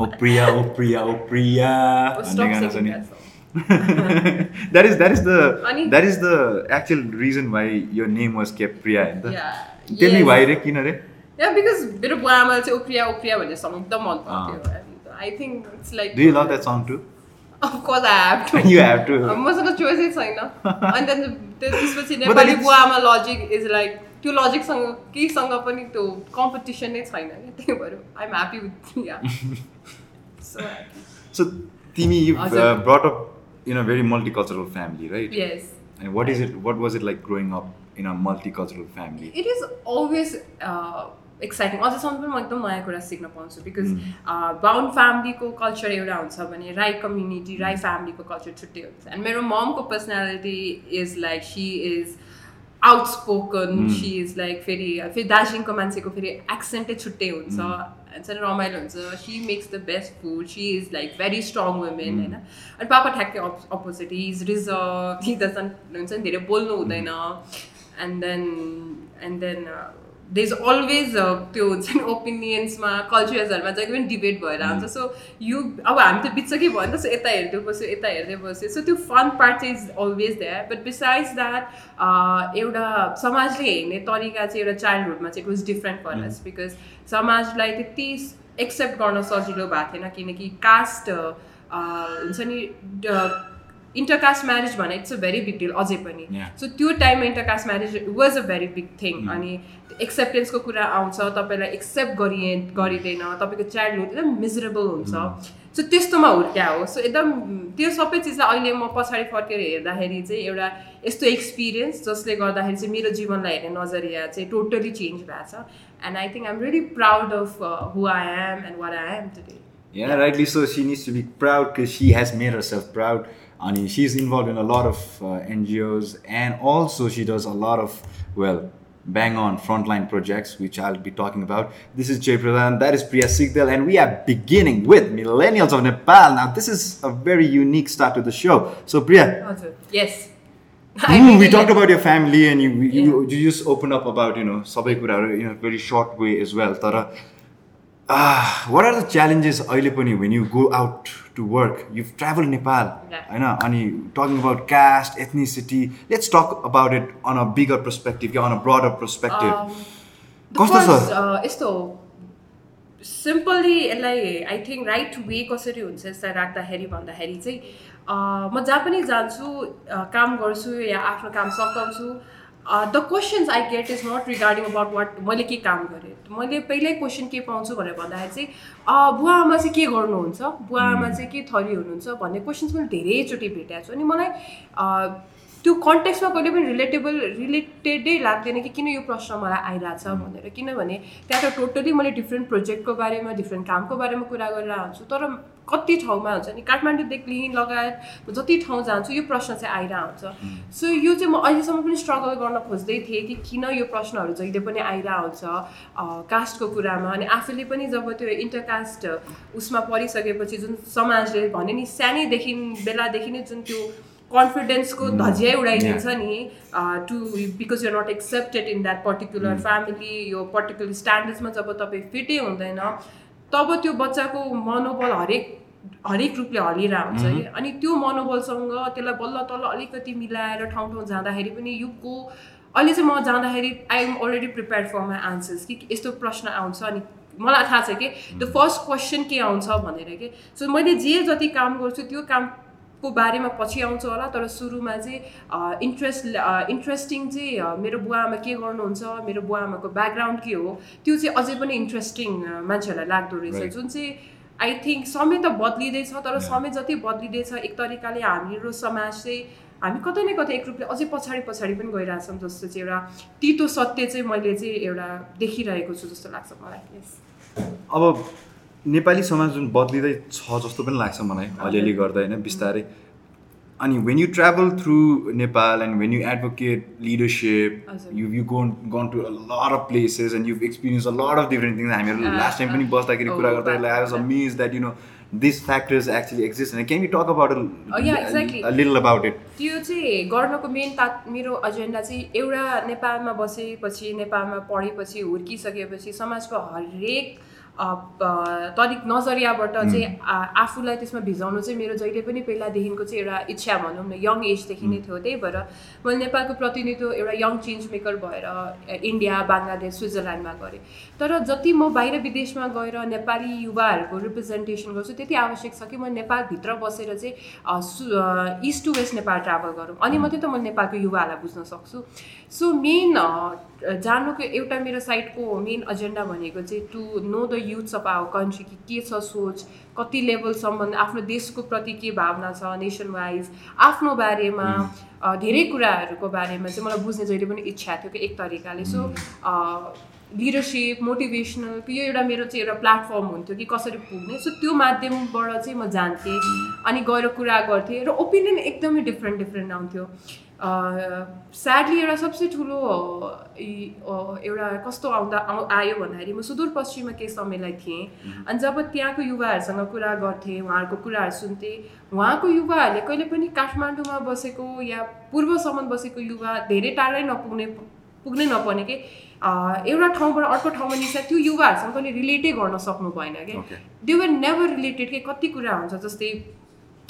ओ प्रिया oh प्रिया oh प्रिया Oh, भन्ने stop गाना छ singing नि that song. That is that is the? That is the actual reason why your name was kept Priya होइन त Yes. Why रे किन रे Yeah, because मेरो बुवा आमाले चाहिँ ओप्रिया ओप्रिया भन्ने song एकदम मन. पर्थ्यो I think it's like do you love that song too Of course I have to. You have to. मसँग चोइसै छैन अनि त्यहाँदेखि त्यो- त्यसपछि नेपाली बुवा आमा लजिक इज लाइक त्यो लजिकसँग केहीसँग पनि त्यो कम्पिटिसन नै छैन क्या त्यही भएर I'm happy with yeah so Hazir. brought up in a very multicultural family, right? Yes what is it? What was it like growing up in a multicultural family? It is always exciting अझसम्म पनि म एकदम नयाँ कुरा सिक्न पाउँछु because bound फ्यामिलीको culture एउटा हुन्छ भने राई कम्युनिटी राई फ्यामिलीको कल्चर छुट्टै हुन्छ एन्ड मेरो ममको personality is like she is outspoken she is like फेरि फेरि दार्जिलिङको मान्छेको फेरि एक्सेन्टै छुट्टै हुन्छ हुन्छ. रमाइलो हुन्छ she makes the best food she is like very strong women होइन अनि पापा ठ्याक्कै opposite he is reserved he हुन्छ नि धेरै बोल्नु हुँदैन and then and then they is always त्यो हुन्छ नि ओपिनियन्समा कल्चर्सहरूमा जहिले पनि डिबेट भएर आउँछ। सो यु अब हामी त बिचकै भयो नि त सो यता हेर्दै बस्यो यता हेर्दै बस्यो। सो त्यो फन पार्ट चाहिँ is always that but besides that एउटा समाजले हेर्ने तरिका चाहिँ एउटा चाइल्डहुडमा चाहिँ it was different for us because समाजलाई त्यति एक्सेप्ट गर्न सजिलो भएको थिएन। किनकि कास्ट हुन्छ नि इन्टरकास्ट म्यारेज भने it's a very big deal अझै पनि. सो त्यो टाइममा intercaste marriage was a very big thing अनि एक्सेप्टेन्सको कुरा आउँछ तपाईँलाई एक्सेप्ट गरिए गरिँदैन तपाईँको चाइल्डहुड एकदम मिजरेबल हुन्छ। सो त्यस्तोमा हुर्क्या हो। सो एकदम त्यो सबै चिजलाई अहिले म पछाडि फर्केर हेर्दाखेरि चाहिँ एउटा यस्तो एक्सपिरियन्स जसले गर्दाखेरि चाहिँ मेरो जीवनलाई हेर्ने नजरिया चाहिँ टोटली चेन्ज भएको छ। And I think I'm really proud of who I am and what I am today Yeah, rightly so. She needs to be proud because she has made herself proud. She's involved in a lot of uh, NGOs and also she does a lot of, well, bang on frontline projects, which I'll be talking about. This is Jay Pradhan, that is Priya Sigdal, and we are beginning with Millennials of Nepal. Now, this is a very unique start to the show. So, Priya. Yes. Mm, we talked about your family and you, you, yeah. you, you just opened up about, you know, sabai you know, very short way as well. Tara, ah, what are the challenges अहिले पनि when you go out to work? You've traveled Nepal, Yeah. होइन अनि talking about caste, ethnicity. Let's talk about it on a bigger perspective, yeah, on a broader perspective. Um, कस्तो छ? Uh, यस्तो simply यसलाई I think right way कसरी हुन्छ यसलाई राख्दाखेरि भन्दाखेरि चाहिँ uh, म जहाँ पनि जान्छु uh, काम गर्छु या आफ्नो काम सघाउँछु the questions I get is not regarding about what मैले के काम गरेँ। मैले पहिल्यै क्वेसन के पाउँछु भनेर भन्दाखेरि चाहिँ बुवा आमा चाहिँ के गर्नुहुन्छ? बुवा आमा चाहिँ के थरी हुनुहुन्छ? भन्ने क्वेसन्स मैले धेरैचोटि भेटेको छु। अनि मलाई त्यो कन्टेक्समा कहिले पनि रिलेटेबल रिलेटेडै लाग्दैन कि किन यो प्रश्न मलाई आइरहेछ भनेर। किनभने त्यहाँ त टोटली मैले डिफ्रेन्ट प्रोजेक्टको बारेमा डिफ्रेन्ट कामको बारेमा कुरा गरेर आउँछु तर कति ठाउँमा हुन्छ नि? काठमाडौँदेखि लिई लगायत जति ठाउँ जान्छु यो प्रश्न चाहिँ आइरहेको हुन्छ। सो यो चाहिँ म अहिलेसम्म पनि स्ट्रगल गर्न खोज्दै थिएँ कि किन यो प्रश्नहरू जहिले पनि आइरहेको हुन्छ कास्टको कुरामा? अनि आफूले पनि जब त्यो इन्टरकास्ट उसमा परिसकेपछि जुन समाजले भने नि सानैदेखि बेलादेखि नै जुन त्यो कन्फिडेन्सको धजिया उडाइदिन्छ नि too because you're not accepted in that particular family यो पर्टिकुलर स्ट्यान्डर्ड्समा जब तपाईँ फिटै हुँदैन तब त्यो बच्चाको मनोबल हरेक हरेक रूपले हलिरहेको हुन्छ कि। अनि त्यो मनोबलसँग त्यसलाई बल्ल तल्ल अलिकति मिलाएर ठाउँ ठाउँ जाँदाखेरि पनि युगको अहिले चाहिँ म जाँदाखेरि I am already prepare for my answers कि यस्तो प्रश्न आउँछ अनि मलाई थाहा छ कि द फर्स्ट क्वेसन के आउँछ भनेर कि। सो मैले जे जति काम गर्छु त्यो कामको बारेमा पछि आउँछ होला तर सुरुमा चाहिँ इन्ट्रेस्ट इन्ट्रेस्टिङ चाहिँ मेरो बुवा आमा के गर्नुहुन्छ मेरो बुवा आमाको ब्याकग्राउन्ड के हो त्यो चाहिँ अझै पनि इन्ट्रेस्टिङ मान्छेहरूलाई लाग्दो रहेछ. जुन चाहिँ आई थिङ्क समय त बद्लिँदैछ तर समय जति बद्लिँदैछ एक तरिकाले हाम्रो समाज चाहिँ हामी कतै न कतै एक रूपले अझै पछाडि पछाडि पनि गइरहेछौँ जस्तो चाहिँ एउटा तितो सत्य चाहिँ मैले चाहिँ एउटा देखिरहेको छु जस्तो लाग्छ मलाई. अब नेपाली समाज जुन बद्लिँदै छ जस्तो पनि लाग्छ मलाई अलिअलि गर्दा होइन बिस्तारै। अनि when you travel through Nepal and when you advocate leadership. You you gone gone to lot of places and you experience a lot of different things हामीहरू लास्ट टाइम पनि बस्दाखेरि कुरा गर्दा I was amaze that you know this factors actually exist and can you talk. About little about it त्यो चाहिँ गर्नको main ता मेरो एजेन्डा चाहिँ एउटा नेपालमा बसेपछि नेपालमा पढेपछि हुर्किसकेपछि समाजको हरेक अ, तरिक नजरियाबाट चाहिँ आफूलाई त्यसमा भिजाउनु चाहिँ मेरो जहिले पनि पहिलादेखिको चाहिँ एउटा इच्छा भनौँ न यङ एजदेखि नै थियो त्यही भएर मैले नेपालको प्रतिनिधित्व एउटा यङ चेन्ज मेकर भएर इन्डिया बङ्गलादेश स्विजरल्यान्डमा गरेँ। तर जति म बाहिर विदेशमा गएर नेपाली युवाहरूको रिप्रेजेन्टेसन गर्छु त्यति आवश्यक छ कि म नेपालभित्र बसेर चाहिँ east to west Nepal travel गरौँ। अनि मात्रै त म नेपालको युवाहरूलाई बुझ्न सक्छु। सो मेन जानुको एउटा मेरो साइडको मेन एजेन्डा भनेको चाहिँ to know the youths of our country कि के छ सोच कति लेभलसम्म आफ्नो देशको प्रति के भावना छ नेसन वाइज आफ्नो बारेमा धेरै कुराहरूको बारेमा चाहिँ मलाई बुझ्ने जहिले पनि इच्छा थियो कि एक तरिकाले। सो लिडरसिप मोटिभेसनल यो एउटा मेरो चाहिँ एउटा प्लेटफर्म हुन्थ्यो कि कसरी पुग्ने। सो त्यो माध्यमबाट चाहिँ म जान्थेँ अनि गएर कुरा गर्थेँ र ओपिनियन एकदमै डिफ्रेन्ट डिफ्रेन्ट आउँथ्यो। स्याडली एउटा सबसे ठुलो एउटा कस्तो आउँदा आउ- आयो भन्दाखेरि म सुदूरपश्चिममा केही समयलाई थिएँ। अनि जब त्यहाँको युवाहरूसँग कुरा गर्थेँ उहाँहरूको कुराहरू सुन्थेँ उहाँको युवाहरूले कहिले पनि काठमाडौँमा बसेको या पूर्वसम्म बसेको युवा धेरै टाढै नपुग्ने पुग्नै नपर्ने कि एउटा ठाउँबाट अर्को ठाउँमा निस्दा त्यो युवाहरूसँग कहिले रिलेटै गर्न सक्नु भएन कि। Okay. They were never related के कति कुरा हुन्छ जस्तै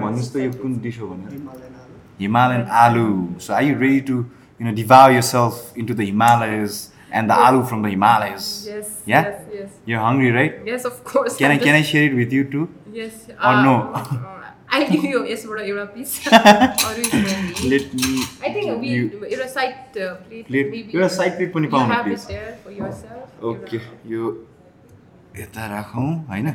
भन्नुहोस् त यो कुन डिस हो भने हिमालयन आलु। So I you ready to you know devote yourself into the Himalayas and the aloo from the Himalayas Yangri यता राखौँ होइन?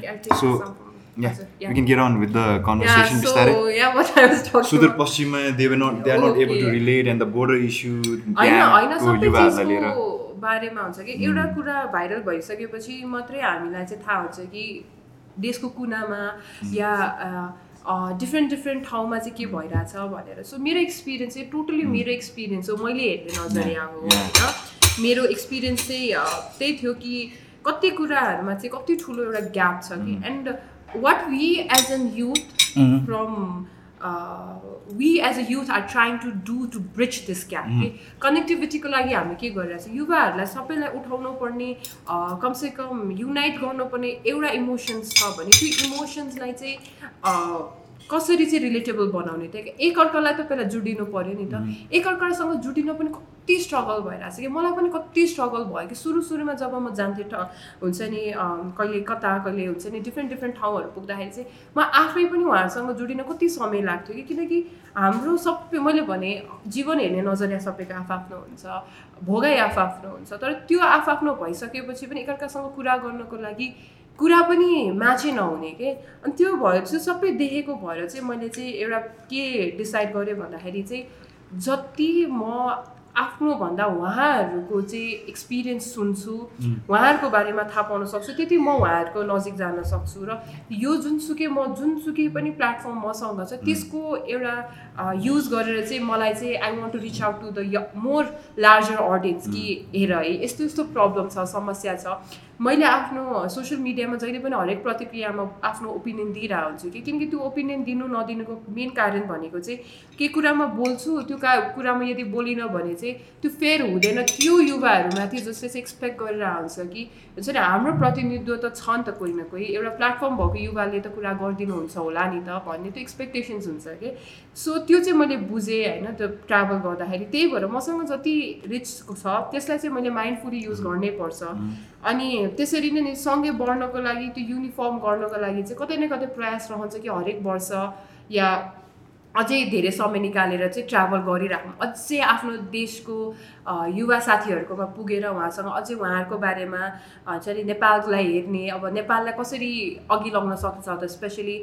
Some from- yeah, हजुर, we can get on with the Yeah, conversation. So बिस्तारै yeah, what I was talking about. सुदूरपश्चिममा they were not they are not able to Okay. relate and the border issue होइन होइन त्यहाँको सबै युवाहरूलाई लिएर चिजको बारेमा हुन्छ कि एउटा कुरा भाइरल भइसकेपछि मात्रै हामीलाई चाहिँ थाहा हुन्छ कि देशको कुनामा या डिफ्रेन्ट डिफ्रेन्ट ठाउँमा चाहिँ के भइरहेछ भनेर। सो मेरो एक्सपिरियन्स चाहिँ टोटली मेरो एक्सपिरियन्स हो मैले हेर्ने हो Yeah. होइन। मेरो एक्सपिरियन्स चाहिँ त्यही थियो कि कति कुराहरूमा चाहिँ कति ठुलो एउटा ग्याप छ कि and what we as an youth from we as a youth are trying to do to bridge this gap कि कनेक्टिभिटीको लागि हामी के गरिरहेको छ युवाहरूलाई सबैलाई उठाउनु पर्ने अ, कमसेकम युनाइट गर्नुपर्ने एउटा इमोसन्स छ भने त्यो इमोसन्सलाई चाहिँ अ, कसरी चाहिँ रिलेटेबल बनाउने कि एकअर्कालाई त पहिला जुडिनु पऱ्यो नि त। एकअर्कासँग जुडिन पनि कति स्ट्रगल भइरहेको छ कि? मलाई पनि कति स्ट्रगल भयो कि? सुरु सुरुमा जब म जान्थेँ ठ हुन्छ नि कहिले कता कहिले हुन्छ नि डिफ्रेन्ट डिफ्रेन्ट ठाउँहरू पुग्दाखेरि चाहिँ म आफै पनि उहाँहरूसँग जुडिन कति समय लाग्थ्यो कि? किनकि हाम्रो सबै मैले भने जीवन हेर्ने नजरिया सबैको आफआफ्नो हुन्छ भोगाइ आफआफ्नो हुन्छ। तर त्यो आफआफ्नो भइसकेपछि पनि एकअर्कासँग कुरा गर्नको लागि कुरा पनि म्याचै नहुने के? अनि त्यो भएर चाहिँ सबै देखेको भएर चाहिँ मैले चाहिँ एउटा के डिसाइड गरेँ भन्दाखेरि चाहिँ जति म आफ्नो भन्दा उहाँहरूको चाहिँ एक्सपिरियन्स सुन्छु उहाँहरूको बारेमा थाहा पाउन सक्छु त्यति म उहाँहरूको नजिक जान सक्छु र यो जुनसुकै म जुनसुकै पनि प्लेटफर्म मसँग छ त्यसको एउटा युज गरेर चाहिँ मलाई चाहिँ I want to reach out to the more larger audience कि हेर है यस्तो यस्तो प्रब्लम छ समस्या छ। मैले आफ्नो सोसियल मिडियामा जहिले पनि हरेक प्रतिक्रियामा आफ्नो ओपिनियन दिइरहेको हुन्छु कि किनकि त्यो ओपिनियन दिनु नदिनुको मेन कारण भनेको चाहिँ के कुरामा बोल्छु त्यो का कुरामा यदि बोलिनँ भने चाहिँ त्यो फेयर हुँदैन त्यो युवाहरूमाथि जसले चाहिँ एक्सपेक्ट गरेर हुन्छ कि। हुन्छ नि हाम्रो प्रतिनिधित्व त छ नि त कोही न कोही। एउटा प्लेटफर्म भएको युवाले त कुरा गरिदिनुहुन्छ होला नि त भन्ने त्यो एक्सपेक्टेसन्स हुन्छ कि। सो त्यो चाहिँ मैले बुझेँ होइन त्यो ट्राभल गर्दाखेरि। त्यही भएर मसँग जति रिच छ त्यसलाई चाहिँ मैले माइन्डफुली युज गर्नै पर्छ। अनि त्यसरी नै नि सँगै बढ्नको लागि त्यो युनिफर्म गर्नको लागि चाहिँ कतै न कतै प्रयास रहन्छ कि हरेक वर्ष या अझै धेरै समय निकालेर चाहिँ ट्राभल गरिराख्नु अझै आफ्नो देशको युवा साथीहरूकोमा पुगेर उहाँसँग अझै उहाँहरूको बारेमा नि नेपाललाई हेर्ने अब नेपाललाई कसरी अघि लगाउन सकिन्छ त स्पेसली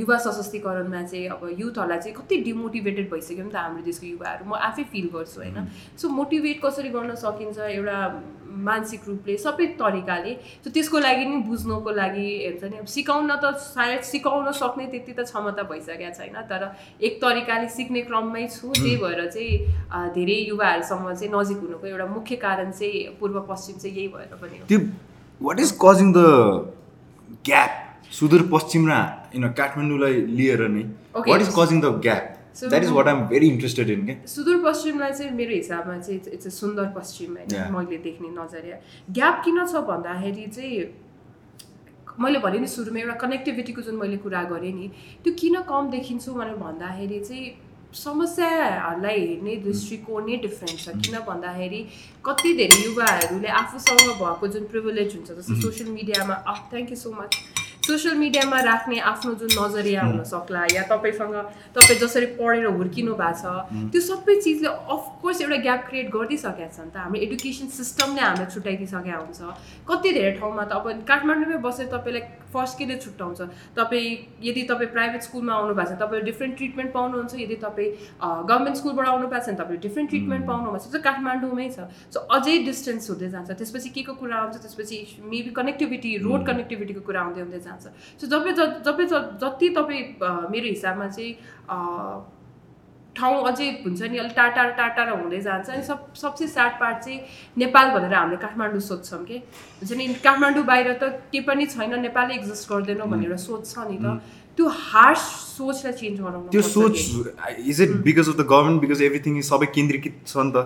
युवा सशक्तिकरणमा चाहिँ अब युथहरूलाई चाहिँ कति डिमोटिभेटेड भइसक्यो नि त हाम्रो देशको युवाहरू। म आफै फिल गर्छु होइन। सो मोटिभेट कसरी गर्न सकिन्छ? एउटा मानसिक रूपले सबै तरिकाले सो त्यसको लागि नि बुझ्नुको लागि हेर्छ नि। अब सिकाउन त सायद सिकाउन सक्ने त्यति त क्षमता भइसकेको छैन तर एक तरिकाले सिक्ने क्रममै छु। त्यही भएर चाहिँ धेरै युवाहरूसँग चाहिँ नजिक हुनुको एउटा मुख्य कारण चाहिँ पूर्व पश्चिम चाहिँ यही भएर पनि त्यो what is causing the gap Sudurpaschim र काठमाडौँलाई लिएर नै। What is causing the gap that is what I'm very interested in के सुदूरपश्चिमलाई चाहिँ मेरो हिसाबमा चाहिँ इट्स अ सुन्दर पश्चिम होइन मैले देख्ने नजरिया। ग्याप किन छ भन्दाखेरि चाहिँ मैले भने नि सुरुमा एउटा कनेक्टिभिटीको जुन मैले कुरा गरेँ नि त्यो किन कम देखिन्छु भनेर भन्दाखेरि चाहिँ समस्याहरूलाई हेर्ने दृष्टिकोण नै डिफ्रेन्ट छ। किन भन्दाखेरि कति धेरै युवाहरूले आफूसँग भएको जुन प्रिभिलेज हुन्छ जस्तो सोसियल मिडियामा thank you so much social मिडियामा राख्ने आफ्नो जुन नजरिया हुनसक्ला या तपाईँसँग तपाईँ जसरी पढेर हुर्किनु भएको छ त्यो सबै चिजले अफकोर्स एउटा ग्याप क्रिएट गरिदिइसकेका छ नि त हाम्रो एडुकेसन सिस्टमले हामीलाई छुट्याइदिइसकेका हुन्छ। कति धेरै ठाउँमा त अब काठमाडौँमै बसेर तपाईँलाई फर्स्ट केले छुट्याउँछ तपाईँ यदि तपाईँ प्राइभेट स्कुलमा आउनु भएको छ तपाईँले डिफ्रेन्ट ट्रिटमेन्ट पाउनुहुन्छ। यदि तपाईँ गभर्मेन्ट स्कुलबाट आउनु भएको छ भने तपाईँले डिफ्रेन्ट ट्रिटमेन्ट पाउनु भएको छ। काठमाडौँमै छ। सो अझै डिस्टेन्स हुँदै जान्छ। त्यसपछि के को कुरा आउँछ त्यसपछि मेबी कनेक्टिभिटी रोड कनेक्टिभिटीको कुरा आउँदै हुँदै जान्छ। सो जब जब जति तपाईँ मेरो हिसाबमा चाहिँ ठाउँ अझै हुन्छ नि अलिक टाढा टाढा टाढा हुँदै जान्छ। अनि सब सबसे स्याड पार्ट चाहिँ नेपाल भनेर हामीले काठमाडौँ सोध्छौँ कि। हुन्छ नि काठमाडौँ बाहिर त केही पनि छैन नेपालै एक्जिस्ट गर्दैन भन्ने एउटा सोच छ नि त। त्यो हार्स सोचलाई चेन्ज गराउनु त्यो सोच is it because of the government because everything is सबै केन्द्रीकृत छ नि त?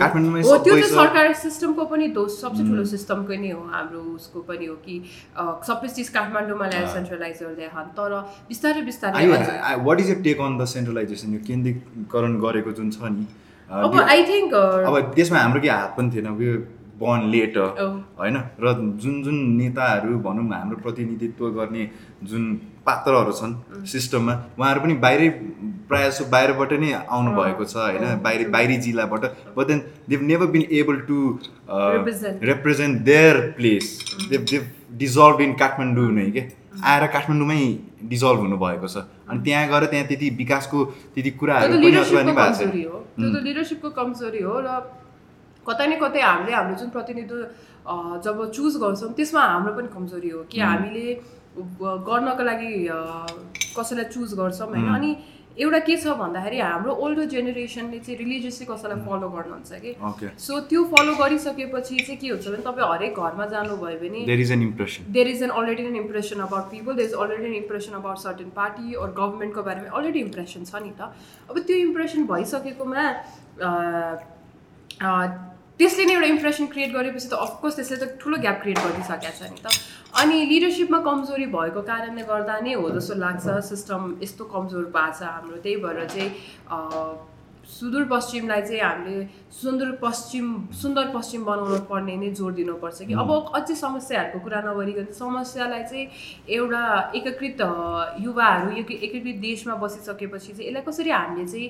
काठमाडौँमै हो त्यो चाहिँ सरकारी सिस्टमको पनि दोष सबसे ठुलो सिस्टमकै नै हो हाम्रो उसको पनि हो कि सबै चिज काठमाडौँमा ल्याएर सेन्ट्रलाइज गर्दै हान। तर बिस्तारै बिस्तारै what is your take on the centralisation यो केन्द्रीकरण गरेको जुन छ नि? अब आई थिङ्क अब त्यसमा हाम्रो के हात पनि थिएन बर्न लेटर होइन? र जुन जुन नेताहरू भनौँ हाम्रो प्रतिनिधित्व गर्ने जुन पात्रहरू छन् सिस्टममा। उहाँहरू पनि बाहिरै प्रायः जसो बाहिरबाट नै आउनु भएको छ होइन? बाहिर बाहिरी जिल्लाबाट। But then they never been able to represent their place they they dissolve in Kathmandu नै के? आएर काठमाडौँमै डिजल्भ हुनुभएको छ। अनि त्यहाँ गएर त्यहाँ त्यति विकासको त्यति कुराहरू लिडरसिपको कमजोरी हो। र कतै न कतै हामीले हाम्रो जुन प्रतिनिधित्व जब चुज गर्छौँ त्यसमा हाम्रो पनि कमजोरी हो कि हामीले गर्नको लागि कसैलाई चुज गर्छौँ होइन? अनि एउटा के छ भन्दाखेरि हाम्रो ओल्डर जेनेरेसनले चाहिँ रिलिजियसली कसैलाई फलो गर्नुहुन्छ कि? सो त्यो फलो गरिसकेपछि चाहिँ के हुन्छ भने तपाईँ हरेक घरमा जानुभयो भने there is an impression there is an already an impression about people there is already an impression about certain party or गभर्मेन्टको बारेमा अलरेडी इम्प्रेसन छ नि त। अब त्यो इम्प्रेसन भइसकेकोमा त्यसले नै एउटा इम्प्रेसन क्रिएट गरेपछि त अफकोर्स त्यसले त ठुलो ग्याप क्रिएट गरिदिइसकेको छ नि त। अनि लिडरसिपमा कमजोरी भएको कारणले गर्दा नै हो जस्तो लाग्छ। सिस्टम यस्तो कमजोर भएको छ हाम्रो। त्यही भएर चाहिँ सुदूरपश्चिमलाई चाहिँ हामीले सुन्दर पश्चिम सुन्दर पश्चिम बनाउनु पर्ने नै जोड दिनुपर्छ कि। अब अझै समस्याहरूको कुरा नगरिकन समस्यालाई चाहिँ एउटा एकीकृत युवाहरू एकीकृत देशमा बसिसकेपछि चाहिँ यसलाई कसरी हामीले चाहिँ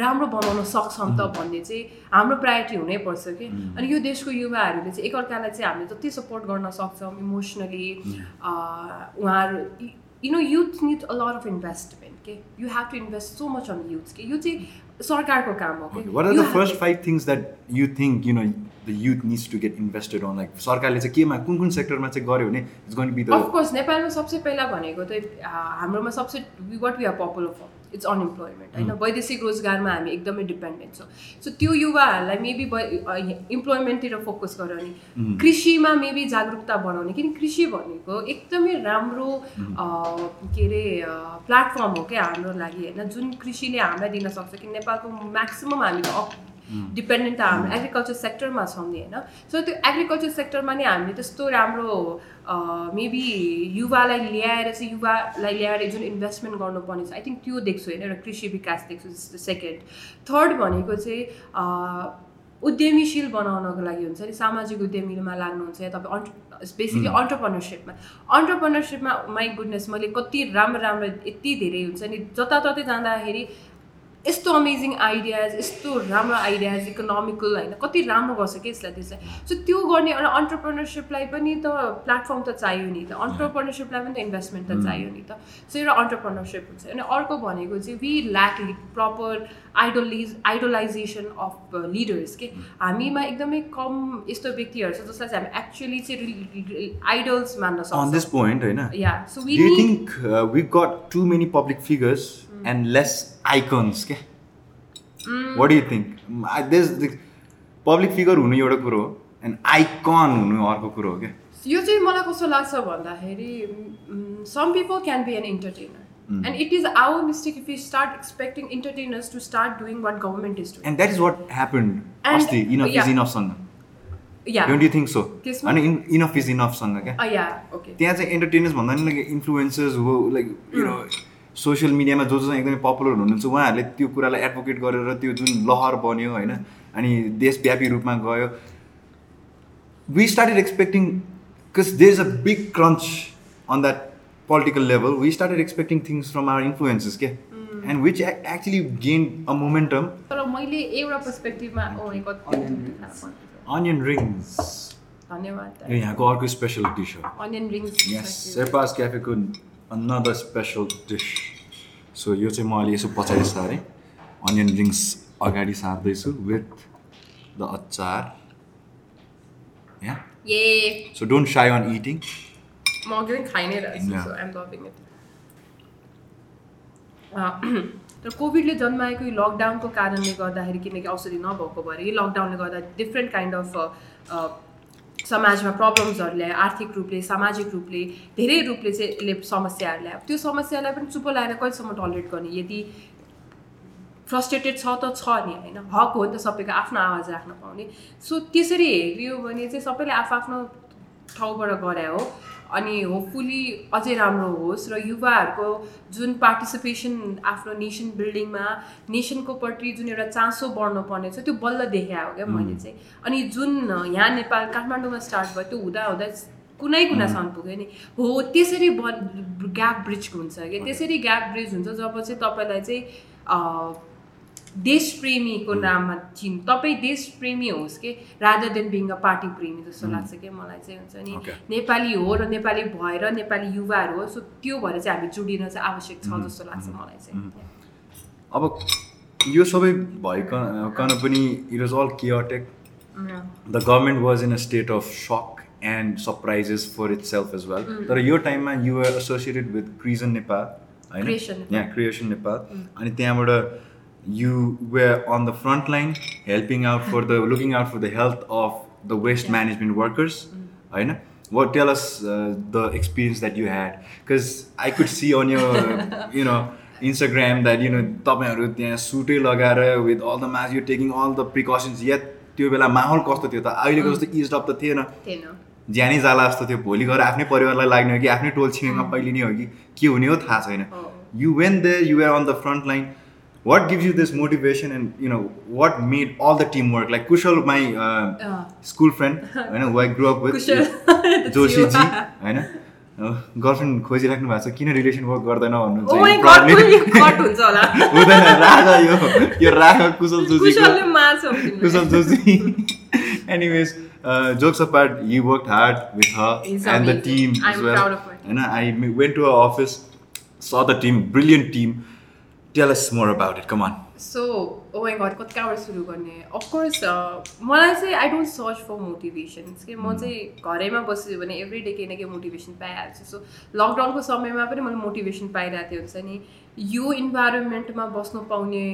राम्रो बनाउन सक्छौँ त भन्ने चाहिँ हाम्रो प्रायोरिटी हुनैपर्छ कि। अनि यो देशको युवाहरूले चाहिँ एकअर्कालाई चाहिँ हामीले जति सपोर्ट गर्न सक्छौँ इमोसनली उहाँहरू you know youth need a lot of investment के you have to invest so much on youth के यो चाहिँ सरकारको काम हो what are the first five things that you think you know the youth needs to get invested on like सरकारले चाहिँ केमा कुन कुन सेक्टरमा चाहिँ गऱ्यो भने it's going be the of course नेपालमा सबसे पहिला भनेको त हाम्रोमा सबसे what we are popular for it's unemployment होइन वैदेशिक रोजगारमा हामी एकदमै डिपेन्डेन्ट छौँ सो त्यो युवाहरूलाई मेबी इम्प्लोइमेन्टतिर फोकस गराउने कृषिमा मेबी जागरुकता बढाउने किन कृषि भनेको एकदमै राम्रो के अरे प्लेटफर्म हो क्या हाम्रो लागि होइन? जुन कृषिले हामीलाई दिन सक्छ कि नेपालको म्याक्सिमम् हामीले डिपेन्डेन्ट त हाम्रो एग्रिकल्चर सेक्टरमा छौँ नि होइन? सो त्यो एग्रिकल्चर सेक्टरमा नै हामीले त्यस्तो राम्रो मेबी युवालाई ल्याएर चाहिँ युवालाई ल्याएर जुन इन्भेस्टमेन्ट गर्नुपर्ने छ आई थिङ्क त्यो देख्छु होइन एउटा कृषि विकास देख्छु सेकेन्ड थर्ड भनेको चाहिँ उद्यमीशील बनाउनको लागि हुन्छ नि सामाजिक उद्यमीमा लाग्नुहुन्छ या तपाईँ अन्ट बेसिकली अन्टरप्रिनरसिपमा अन्टरप्रिनरसिपमा माई गुडनेस मैले कति राम्रो राम्रो यति धेरै हुन्छ नि जताततै जाँदाखेरि यस्तो अमेजिङ आइडियाज यस्तो राम्रो आइडियाज इकोनोमिकल होइन कति राम्रो गर्छ कि यसलाई त्यसलाई। सो त्यो गर्ने एउटा अन्टरप्रिनरसिपलाई पनि त प्लेटफर्म त चाहियो नि त। अन्टरप्रिनरसिपलाई पनि त इन्भेस्टमेन्ट त चाहियो नि त। सो एउटा अन्टरप्रिनरसिप हुन्छ। अनि अर्को भनेको चाहिँ we lack proper idolise idolisation of leaders के हामीमा एकदमै कम यस्तो व्यक्तिहरू छ जसलाई चाहिँ हामी एक्चुली चाहिँ आइडल्स मान्न सक्छौँ। Yeah so we do you need think uh, we got too many public figures and less icons के what do you think? Mm, I- there's the public figure हुनु एउटा कुरो हो and icon हुनु अर्को कुरो हो क्या यो चाहिँ मलाई कस्तो लाग्छ भन्दाखेरि some people can be an entertainer and it is our mistake if you start expecting entertainers to start doing what government is that is what happened And- अस्ति enough. Is इनफसँग yeah don't you think so? अनि enough is इनफसँग क्या yeah त्यहाँ चाहिँ entertainers भन्दा नि like influencers हो like you social मिडियामा जो जो एकदमै पपुलर हुनुहुन्छ उहाँहरूले त्यो कुरालाई एडभोकेट गरेर त्यो जुन लहर बन्यो होइन अनि देशव्यापी रूपमा गयो। We started expecting because there is a big crunch on that political level we started expecting things from our influences के and which actually gain a momentum तर मैले एउटा पर्सपेक्टिभमा अनियन रिङ्स धन्यवाद। यहाँको अर्को स्पेसल डिस हो। अनियन रिङ्स यस सेपास क्याफेको अनदर स्पेसल डिस सो यो चाहिँ म अहिले यसो पछाडि सारेँ। अनियन रिङ्स अगाडि सार्दैछु विथ द अचार। रहेछु तर कोभिडले जन्माएको यो लकडाउनको कारणले गर्दाखेरि किनकि औषधि नभएको भएर यो लकडाउनले गर्दा डिफ्रेन्ट काइन्ड अफ समाजमा प्रब्लम्सहरू ल्यायो आर्थिक रूपले सामाजिक रूपले धेरै रूपले चाहिँ समस्याहरू ल्यायो त्यो समस्यालाई पनि चुप लगाएर कहिलेसम्म टलरेट गर्ने? यदि फ्रस्ट्रेटेड छ त छ नि होइन? हक हो नि त सबैको आफ्नो आवाज राख्न पाउने। सो त्यसरी हेरियो भने चाहिँ सबैले आफ्नो ठाउँबाट गरे हो। अनि होपफुली अझै राम्रो होस् र युवाहरूको जुन पार्टिसिपेसन आफ्नो नेसन बिल्डिङमा नेसनको प्रति जुन एउटा चासो बढ्नु पर्ने छ त्यो बल्ल देखा हो क्या मैले चाहिँ। अनि जुन यहाँ नेपाल काठमाडौँमा स्टार्ट भयो त्यो हुँदा हुँदा कुनै कुनासम्म पुग्यो नि। हो त्यसरी बन ग्याप ब्रिज हुन्छ कि त्यसरी ग्याप ब्रिज हुन्छ जब चाहिँ तपाईँलाई चाहिँ देशप्रेमीको नाममा चिन्। तपाईँ देशप्रेमी होस् कि? Rather than being a party प्रेमी जस्तो लाग्छ कि मलाई चाहिँ हुन्छ नि. नेपाली हो र नेपाली भएर नेपाली युवाहरू हो सो त्यो भएर चाहिँ हामी जोडिन चाहिँ आवश्यक छ जस्तो लाग्छ मलाई चाहिँ। अब यो सबै भइकन पनि it was all chaotic the government was in a state of shock and surprises for itself as well तर यो टाइममा you're associated with Creasion Nepal होइन. यहाँ क्रिएसन नेपाल अनि त्यहाँबाट you were on the front line helping out for the looking out for the health of the waste management workers होइन what tell us uh, the experience that you had. Because i could see on your you know instagram that you know तपाईँहरू त्यहाँ सुटै लगाएर with all the mask you're taking all the precautions. Yet त्यो बेला माहौल कस्तो थियो त? अहिलेको जस्तो इज अप त थिएन। ज्यानै जाला जस्तो थियो। भोलि गएर आफ्नै परिवारलाई लाग्ने हो कि आफ्नै टोल छिमेकमा फैलिने हो कि? के हुने हो? थाहा छैन। You when they you are on the front line what gives you this motivation and you know what made all the teamwork like kushal my uh, uh. school friend I know who i grew up with joshi ji i होइन girlfriend खोजिराख्नु भएको छ किन relation work गर्दैन भन्नुहुन्छ हुँदैन राग यो यो Raag Kushal Joshi Kushal Joshi anyways jokes apart, you worked hard with her it's and amazing. the team I'm as well. Proud of her. And I went to her office, saw the team, brilliant team. Tell us more about it. Come on. So oh my god कहाँबाट सुरु गर्ने of course मलाई चाहिँ I don't search for motivations कि म चाहिँ घरैमा बस्यो भने एभ्री डे केही न केही मोटिभेसन पाइहाल्छु सो लकडाउनको समयमा पनि मैले मोटिभेसन पाइरहेको थिएँ हुन्छ नि यो इन्भाइरोमेन्टमा बस्नु पाउने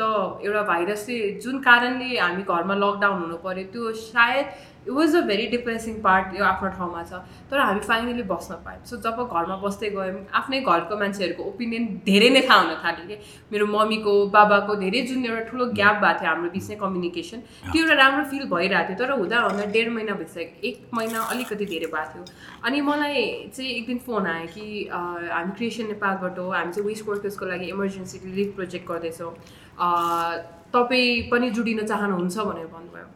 त एउटा भाइरसले जुन कारणले हामी घरमा लकडाउन हुनु पऱ्यो त्यो सायद it was a very depressing part यो आफ्नो ठाउँमा छ। तर हामी फाइनली बस्न पायौँ। सो जब घरमा बस्दै गयौँ आफ्नै घरको मान्छेहरूको ओपिनियन धेरै नै थाहा हुन थाल्यो कि मेरो मम्मीको बाबाको धेरै जुन एउटा ठुलो ग्याप भएको थियो हाम्रो बिचमै कम्युनिकेसन त्यो एउटा राम्रो फिल भइरहेको थियो। तर हुँदा हुँदा डेढ महिना भइसक्यो एक महिना अलिकति धेरै भएको थियो। अनि मलाई चाहिँ एक दिन फोन आयो कि हामी क्रिएसन नेपालबाट हो हामी चाहिँ वेस्ट वर्कर्सको लागि इमर्जेन्सी रिलिफ प्रोजेक्ट गर्दैछौँ। तपाईँ पनि जुडिन चाहनुहुन्छ भनेर भन्नुभयो।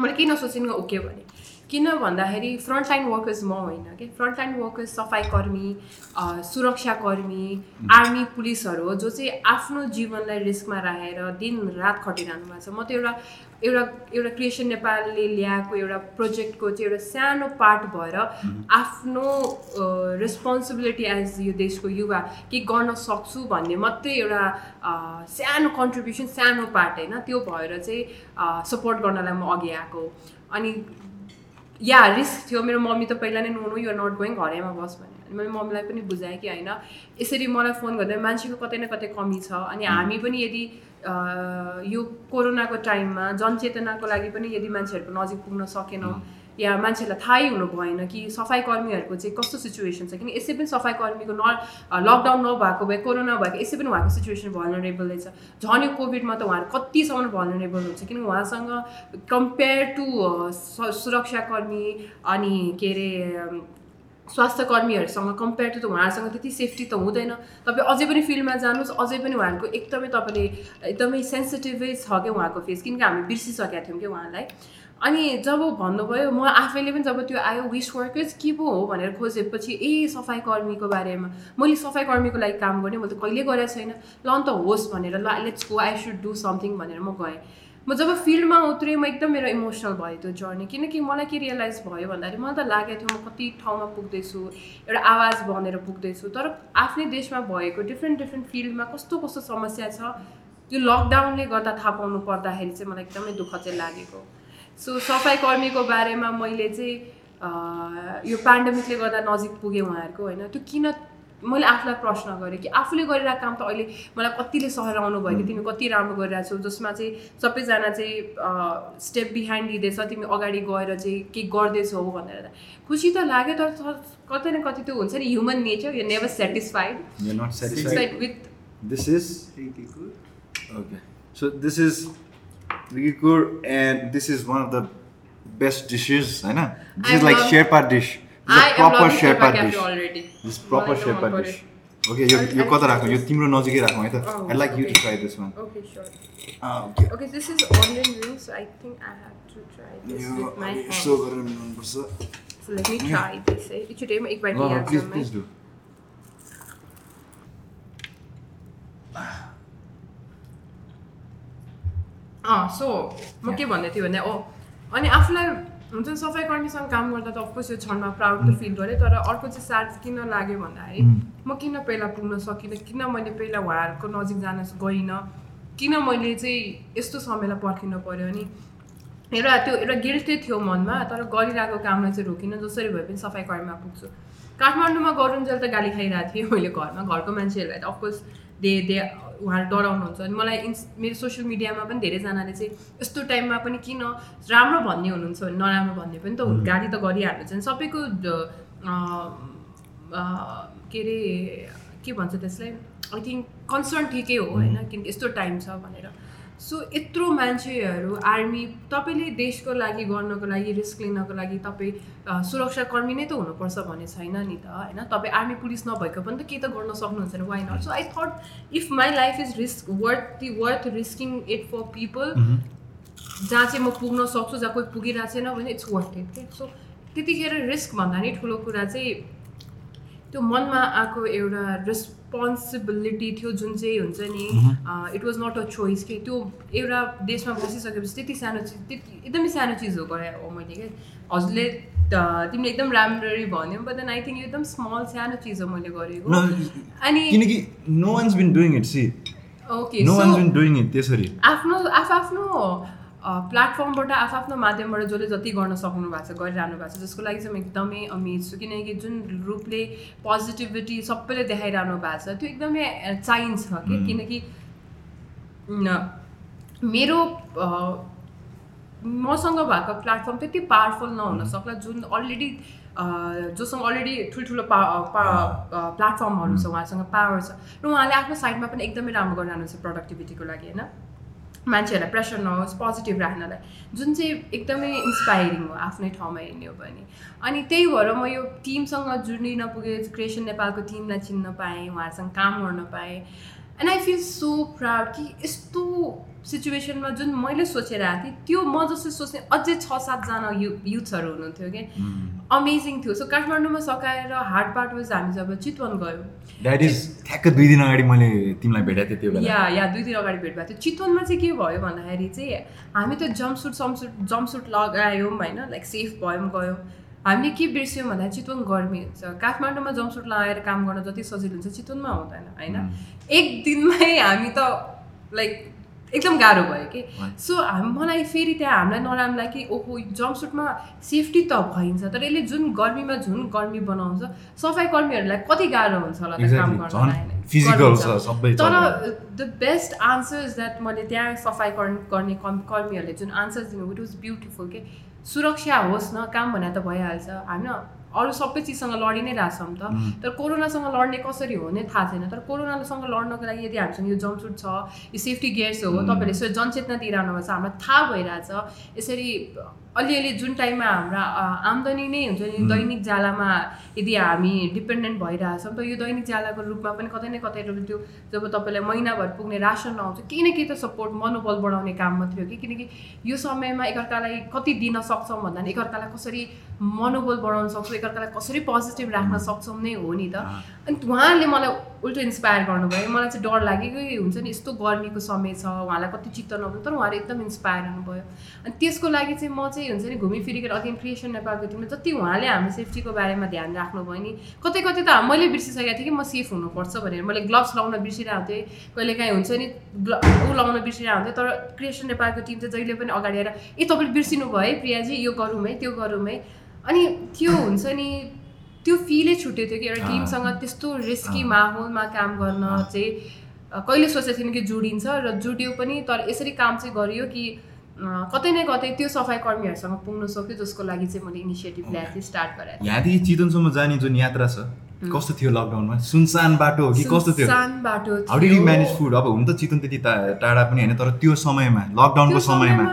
मैले किन सोचिनँ ओके भने किन भन्दाखेरि फ्रन्टलाइन वर्कर्स म होइन कि फ्रन्टलाइन वर्कर्स सफाइकर्मी सुरक्षाकर्मी आर्मी पुलिसहरू हो जो चाहिँ आफ्नो जीवनलाई रिस्कमा राखेर दिन रात खटिरहनु भएको छ। म त एउटा एउटा एउटा क्रिएसन नेपालले ल्याएको एउटा प्रोजेक्टको चाहिँ एउटा सानो पार्ट भएर आफ्नो रेस्पोन्सिबिलिटी एज यो देशको युवा के गर्न सक्छु भन्ने मात्रै एउटा सानो कन्ट्रिब्युसन सानो पार्ट होइन? त्यो भएर चाहिँ सपोर्ट गर्नलाई म अघि आएको अनि या रिस्क थियो. मेरो मम्मी त पहिला नै no no you're not going घरैमा बस भने अनि मैले मम्मीलाई पनि बुझाएँ कि होइन यसरी मलाई फोन गर्दा मान्छेको कतै न कतै कमी छ। अनि हामी पनि यदि यो कोरोनाको टाइममा जनचेतनाको लागि पनि यदि मान्छेहरूको नजिक पुग्न सकेनौँ या मान्छेलाई थाहै हुनु भएन कि सफाइ कर्मीहरूको चाहिँ कस्तो सिचुएसन छ किन यसै पनि सफाइ कर्मीको न लकडाउन नभएको भए कोरोना भएको यसै पनि उहाँको सिचुएसन भनरेबल छ झन् यो कोभिडमा त उहाँहरू कतिसम्म भनरेबल हुन्छ किन उहाँसँग कम्पेयर टु सुरक्षाकर्मी अनि के अरे स्वास्थ्य कर्मीहरूसँग कम्पेयर टु त उहाँहरूसँग त्यति सेफ्टी त हुँदैन। तपाईँ अझै पनि फिल्डमा जानुहोस् अझै पनि उहाँहरूको एकदमै तपाईँले एकदमै सेन्सिटिभै छ क्या उहाँको फेस किनकि हामी बिर्सिसकेका थियौँ कि उहाँलाई। अनि जब भन्नुभयो म आफैले पनि जब त्यो आयो विस वर्कर्स के पो हो? भनेर खोजेपछि ए सफाइ कर्मीको बारेमा। मैले सफाइ कर्मीको लागि काम गरेँ मैले त कहिले गरेको छैन। ल अन्त होस् भनेर ल let's go I should do something भनेर म गएँ। म जब फिल्डमा उत्रेँ म एकदम मेरो इमोसनल भयो त्यो जर्नी किनकि मलाई के रियलाइज भयो भन्दाखेरि मलाई त लागेको थियो म कति ठाउँमा पुग्दैछु एउटा आवाज बनेर पुग्दैछु तर आफ्नै देशमा भएको डिफ्रेन्ट डिफ्रेन्ट फिल्डमा कस्तो कस्तो समस्या छ त्यो लकडाउनले गर्दा थाहा पाउनु पर्दाखेरि चाहिँ मलाई एकदमै दुःख चाहिँ लागेको। सो सफाइ कर्मीको बारेमा मैले चाहिँ यो पेन्डेमिकले गर्दा नजिक पुगेँ उहाँहरूको होइन? त्यो किन मैले आफूलाई प्रश्न गरेँ कि आफूले गरिरहेको काम त अहिले मलाई कतिले सहराउनु भयो कि तिमी कति राम्रो गरिरहेको छौ जसमा चाहिँ सबैजना चाहिँ स्टेप बिहाइन्ड लिँदैछ तिमी अगाडि गएर चाहिँ के गर्दैछौ भनेर। खुसी त लाग्यो तर कतै न कति त्यो हुन्छ नि ह्युमन नेचर यो never satisfied with this is okay so this is and this is one of the best dishes, I know. This I is like Dish. Already. This is proper Sherpa dish. Okay, यो यो कता राखौँ यो तिम्रो नजिकै राखौँ है त I like you to try this one okay sure okay this is onion rings I think I have to try this with my hand so गरेर मिलाउनुपर्छ so let me try this है एकचोटि म एक बाइट लिइहाल्छु please please do so म के भन्दै थिएँ भने ओ अनि आफूलाई हुन्छ नि सफाइ कर्मीसँग काम गर्दा त अफकोर्स यो क्षणमा प्राउड त फिल गरेँ तर अर्को चाहिँ साथ किन लाग्यो भन्दाखेरि म किन पहिला पुग्न सकिनँ किन मैले पहिला उहाँहरूको नजिक जान गइनँ किन मैले चाहिँ यस्तो समयलाई पर्खिनु पऱ्यो अनि एउटा त्यो एउटा गिल्टै थियो मनमा तर गरिरहेको कामलाई चाहिँ रोकिनँ जसरी भए पनि सफाइ कर्मीमा पुग्छु। काठमाडौँमा गरुन्जेल त गाली खाइरहेको थिएँ मैले घरमा घरको मान्छेहरूलाई त अफकोर्स दे दे उहाँहरू डराउनुहुन्छ। अनि मलाई इन्स मेरो सोसियल मिडियामा पनि धेरैजनाले चाहिँ यस्तो टाइममा पनि किन राम्रो भन्ने हुनुहुन्छ भने नराम्रो भन्ने पनि त गाडी त गरिहाल्नु चाहिँ सबैको के अरे के भन्छ त्यसलाई? आई थिङ्क कन्सर्न ठिकै हो होइन? किनकि यस्तो टाइम छ भनेर। सो यत्रो मान्छेहरू आर्मी तपाईँले देशको लागि गर्नको लागि रिस्क लिनको लागि तपाईँ सुरक्षाकर्मी नै त हुनुपर्छ भन्ने छैन नि त होइन तपाईँ आर्मी पुलिस नभएको पनि त केही त गर्न सक्नुहुन्छ नि why not so I thought if my life is risk worth the worth risking it for people जहाँ चाहिँ म पुग्न सक्छु जहाँ कोही पुगिरहेको छैन भने इट्स वर्थ इट के सो त्यतिखेर रिस्क भन्दा नि ठुलो कुरा चाहिँ त्यो मनमा आएको एउटा रेस्पोन्सिबिलिटी थियो जुन चाहिँ हुन्छ नि it was not a choice कि त्यो एउटा देशमा बसिसकेपछि त्यति सानो चिज त्यति एकदमै सानो चिज हो गरे हो मैले क्या हजुरले तिमीले एकदम राम्ररी भन्यौ बट देन आई थिङ्क एकदम स्मल सानो चिज हो मैले गरेको। अनि किनकि no one's been doing it see okay no one's been doing it त्यसरी। आफ्नो आफ आफ्नो प्लेटफर्मबाट आफ्नो माध्यमबाट जसले जति गर्न सक्नु भएको छ गरिरहनु भएको छ जसको लागि चाहिँ म एकदमै अमेज छु। किनकि जुन रूपले पोजिटिभिटी सबैले देखाइरहनु भएको छ त्यो एकदमै चाहिन्छ कि? किनकि मेरो मसँग भएको प्लेटफर्म त्यति पावरफुल नहुन सक्ला जुन अलरेडी जोसँग अलरेडी ठुल्ठुलो पा प्लेटफर्महरू छ उहाँसँग पावर छ। र उहाँले आफ्नो साइडमा पनि एकदमै राम्रो गरिरहनु छ प्रोडक्टिभिटीको लागि होइन? मान्छेहरूलाई प्रेसर नहोस् पोजिटिभ राख्नलाई। जुन चाहिँ एकदमै इन्सपाइरिङ हो आफ्नै ठाउँमा हेर्ने हो भने। अनि त्यही भएर म यो टिमसँग जुडिन पुगेँ क्रिएसन नेपालको टिमलाई चिन्न पाएँ उहाँहरूसँग काम गर्न पाएँ। And I feel so proud कि यस्तो सिचुएसनमा जुन मैले सोचेर आएको थिएँ त्यो म जस्तो सोच्ने अझै छ सातजना यु युथ्सहरू हुनुहुन्थ्यो कि। अमेजिङ थियो। सो काठमाडौँमा सकाएर हार्ड पार्ट वाज हामी जब चितवन गयौँ। द्याट इज ठ्याक्क दुई दिन अगाडि मैले तिमीलाई भेटेको थिएँ त्यो बेला। या या दुई दिन अगाडि भेट भएको थियो। चितवनमा चाहिँ के भयो भन्दाखेरि चाहिँ हामी त जम्पसुट समसुट जम्पसुट लगायौँ होइन? लाइक सेफ भयौँ गयौँ। हामीले के बिर्स्यौँ भन्दा चितवन गर्मी हुन्छ। काठमाडौँमा जम्पसुट लगाएर काम गर्न जति सजिलो हुन्छ चितवनमा हुँदैन होइन? एक दिनमै हामी त लाइक एकदम गाह्रो भयो कि। सो हाम मलाई फेरि त्यहाँ हामीलाई नराम्रो लाग्यो कि ओहो जम्पसुटमा सेफ्टी त भइन्छ तर यसले जुन गर्मीमा जुन गर्मी बनाउँछ सफाइ कर्मीहरूलाई कति गाह्रो हुन्छ होला त्यो काम गर्न तर the best answer is that मैले त्यहाँ सफाइ गर्ने कर्मीहरूले जुन आन्सर दिनु इट वाज ब्युटिफुल के सुरक्षा होस् न काम भने त भइहाल्छ होइन? अरू सबै चिजसँग लडी नै रहेछौँ त। तर कोरोनासँग लड्ने कसरी हो नै थाहा छैन। तर कोरोनासँग लड्नको लागि यदि हामीसँग यो जम्पसुट छ यो सेफ्टी गियर्स हो तपाईँहरूले यसो जनचेतना दिइरहनु भएको छ हामीलाई थाहा भइरहेछ। यसरी अलिअलि जुन टाइममा हाम्रा आम्दानी नै हुन्छ नि दैनिक जालामा यदि हामी डिपेन्डेन्ट भइरहेछौँ त यो दैनिक जालाको रूपमा पनि कतै न कतै त्यो जब तपाईँलाई महिनाभर पुग्ने रासन आउँछ केही न केही त सपोर्ट मनोबल बढाउने काममा थियो कि? किनकि यो समयमा एकअर्कालाई कति दिन सक्छौँ भन्दा एकअर्कालाई कसरी मनोबल बढाउन सक्छौँ एकअर्कालाई कसरी पोजिटिभ राख्न सक्छौँ नै हो नि त। अनि उहाँले मलाई उल्टो इन्सपायर गर्नुभयो। मलाई चाहिँ डर लागेकै हुन्छ नि यस्तो गर्मीको समय छ उहाँलाई कति चित्त नभयो तर उहाँले एकदम इन्सपायर हुनुभयो अनि त्यसको लागि चाहिँ म चाहिँ हुन्छ नि घुमिफिरिकन अघि क्रिएसन नेपालको टिममा जति उहाँले हाम्रो सेफ्टीको बारेमा ध्यान राख्नुभयो नि कतै कतै त मैले बिर्सिसकेको थिएँ कि म सेफ हुनुपर्छ भनेर। मैले ग्लोभ्स लाउन बिर्सिरहेको थिएँ कहिले काहीँ हुन्छ नि ऊ लाउन बिर्सिरहेको हुन्थ्यो तर क्रिएसन नेपालको टिम चाहिँ जहिले पनि अगाडि आएर ए तपाईँले बिर्सिनु भयो है प्रियाजी यो गरौँ है त्यो गरौँ है। अनि त्यो हुन्छ नि त्यो फिलै छुट्यो थियो कि एउटा टिमसँग त्यस्तो रिस्की माहौलमा काम गर्न चाहिँ कहिले सोचेको थिएन कि जोडिन्छ र जुड्यो पनि तर यसरी काम चाहिँ गरियो कि कतै न कतै त्यो सफाइ कर्मीहरूसँग पुग्न सक्यो जसको लागि चाहिँ मैले इनिसिएटिभ ल्याएको थिएँ स्टार्ट गराएँ यहाँदेखि चितवनसम्म जाने जुन यात्रा छ? कस्तो थियो लकडाउनमा सुनसान बाटो हो कि कस्तो थियो? How did you manage food अब हुन त चितवन त्यति टाढा पनि होइन तर त्यो समयमा लकडाउनको समयमा।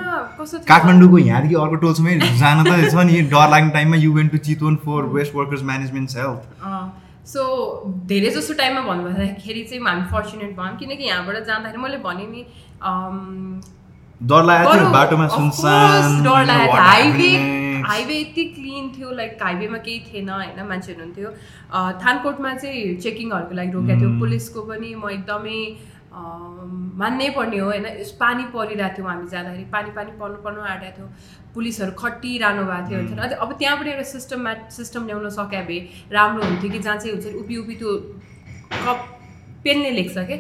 काठमाडौँको यहाँदेखि अर्को टोलसम्मै जान त छ नि डर लाग्ने टाइममा you went to Chitwan for waste workers management health so धेरै जस्तो टाइममा भन्नुपर्दाखेरि चाहिँ हामी फर्चुनेट भयौँ किनकि यहाँबाट जाँदाखेरि मैले भने नि डर लागेको थियो बाटोमा सुनसान डर लागेको हाइवे हाइवे यति क्लिन थियो लाइक हाइवेमा केही थिएन होइन मान्छेहरू हुन्थ्यो थानकोटमा चाहिँ चेकिङहरूको लागि रोकेको थियो। पुलिसको पनि म एकदमै मान्नै पर्ने हो होइन। पानी परिरहेको थियौँ हामी जाँदाखेरि। पानी पानी पर्नु पर्नु आँटेको थियो। पुलिसहरू खटिरहनु भएको थियो हुन्छ अब त्यहाँबाट एउटा सिस्टममा सिस्टम ल्याउन सक्यो भए राम्रो हुन्थ्यो कि जहाँ चाहिँ हुन्छ उभि उभि त्यो कप पेनले लेख्छ कि?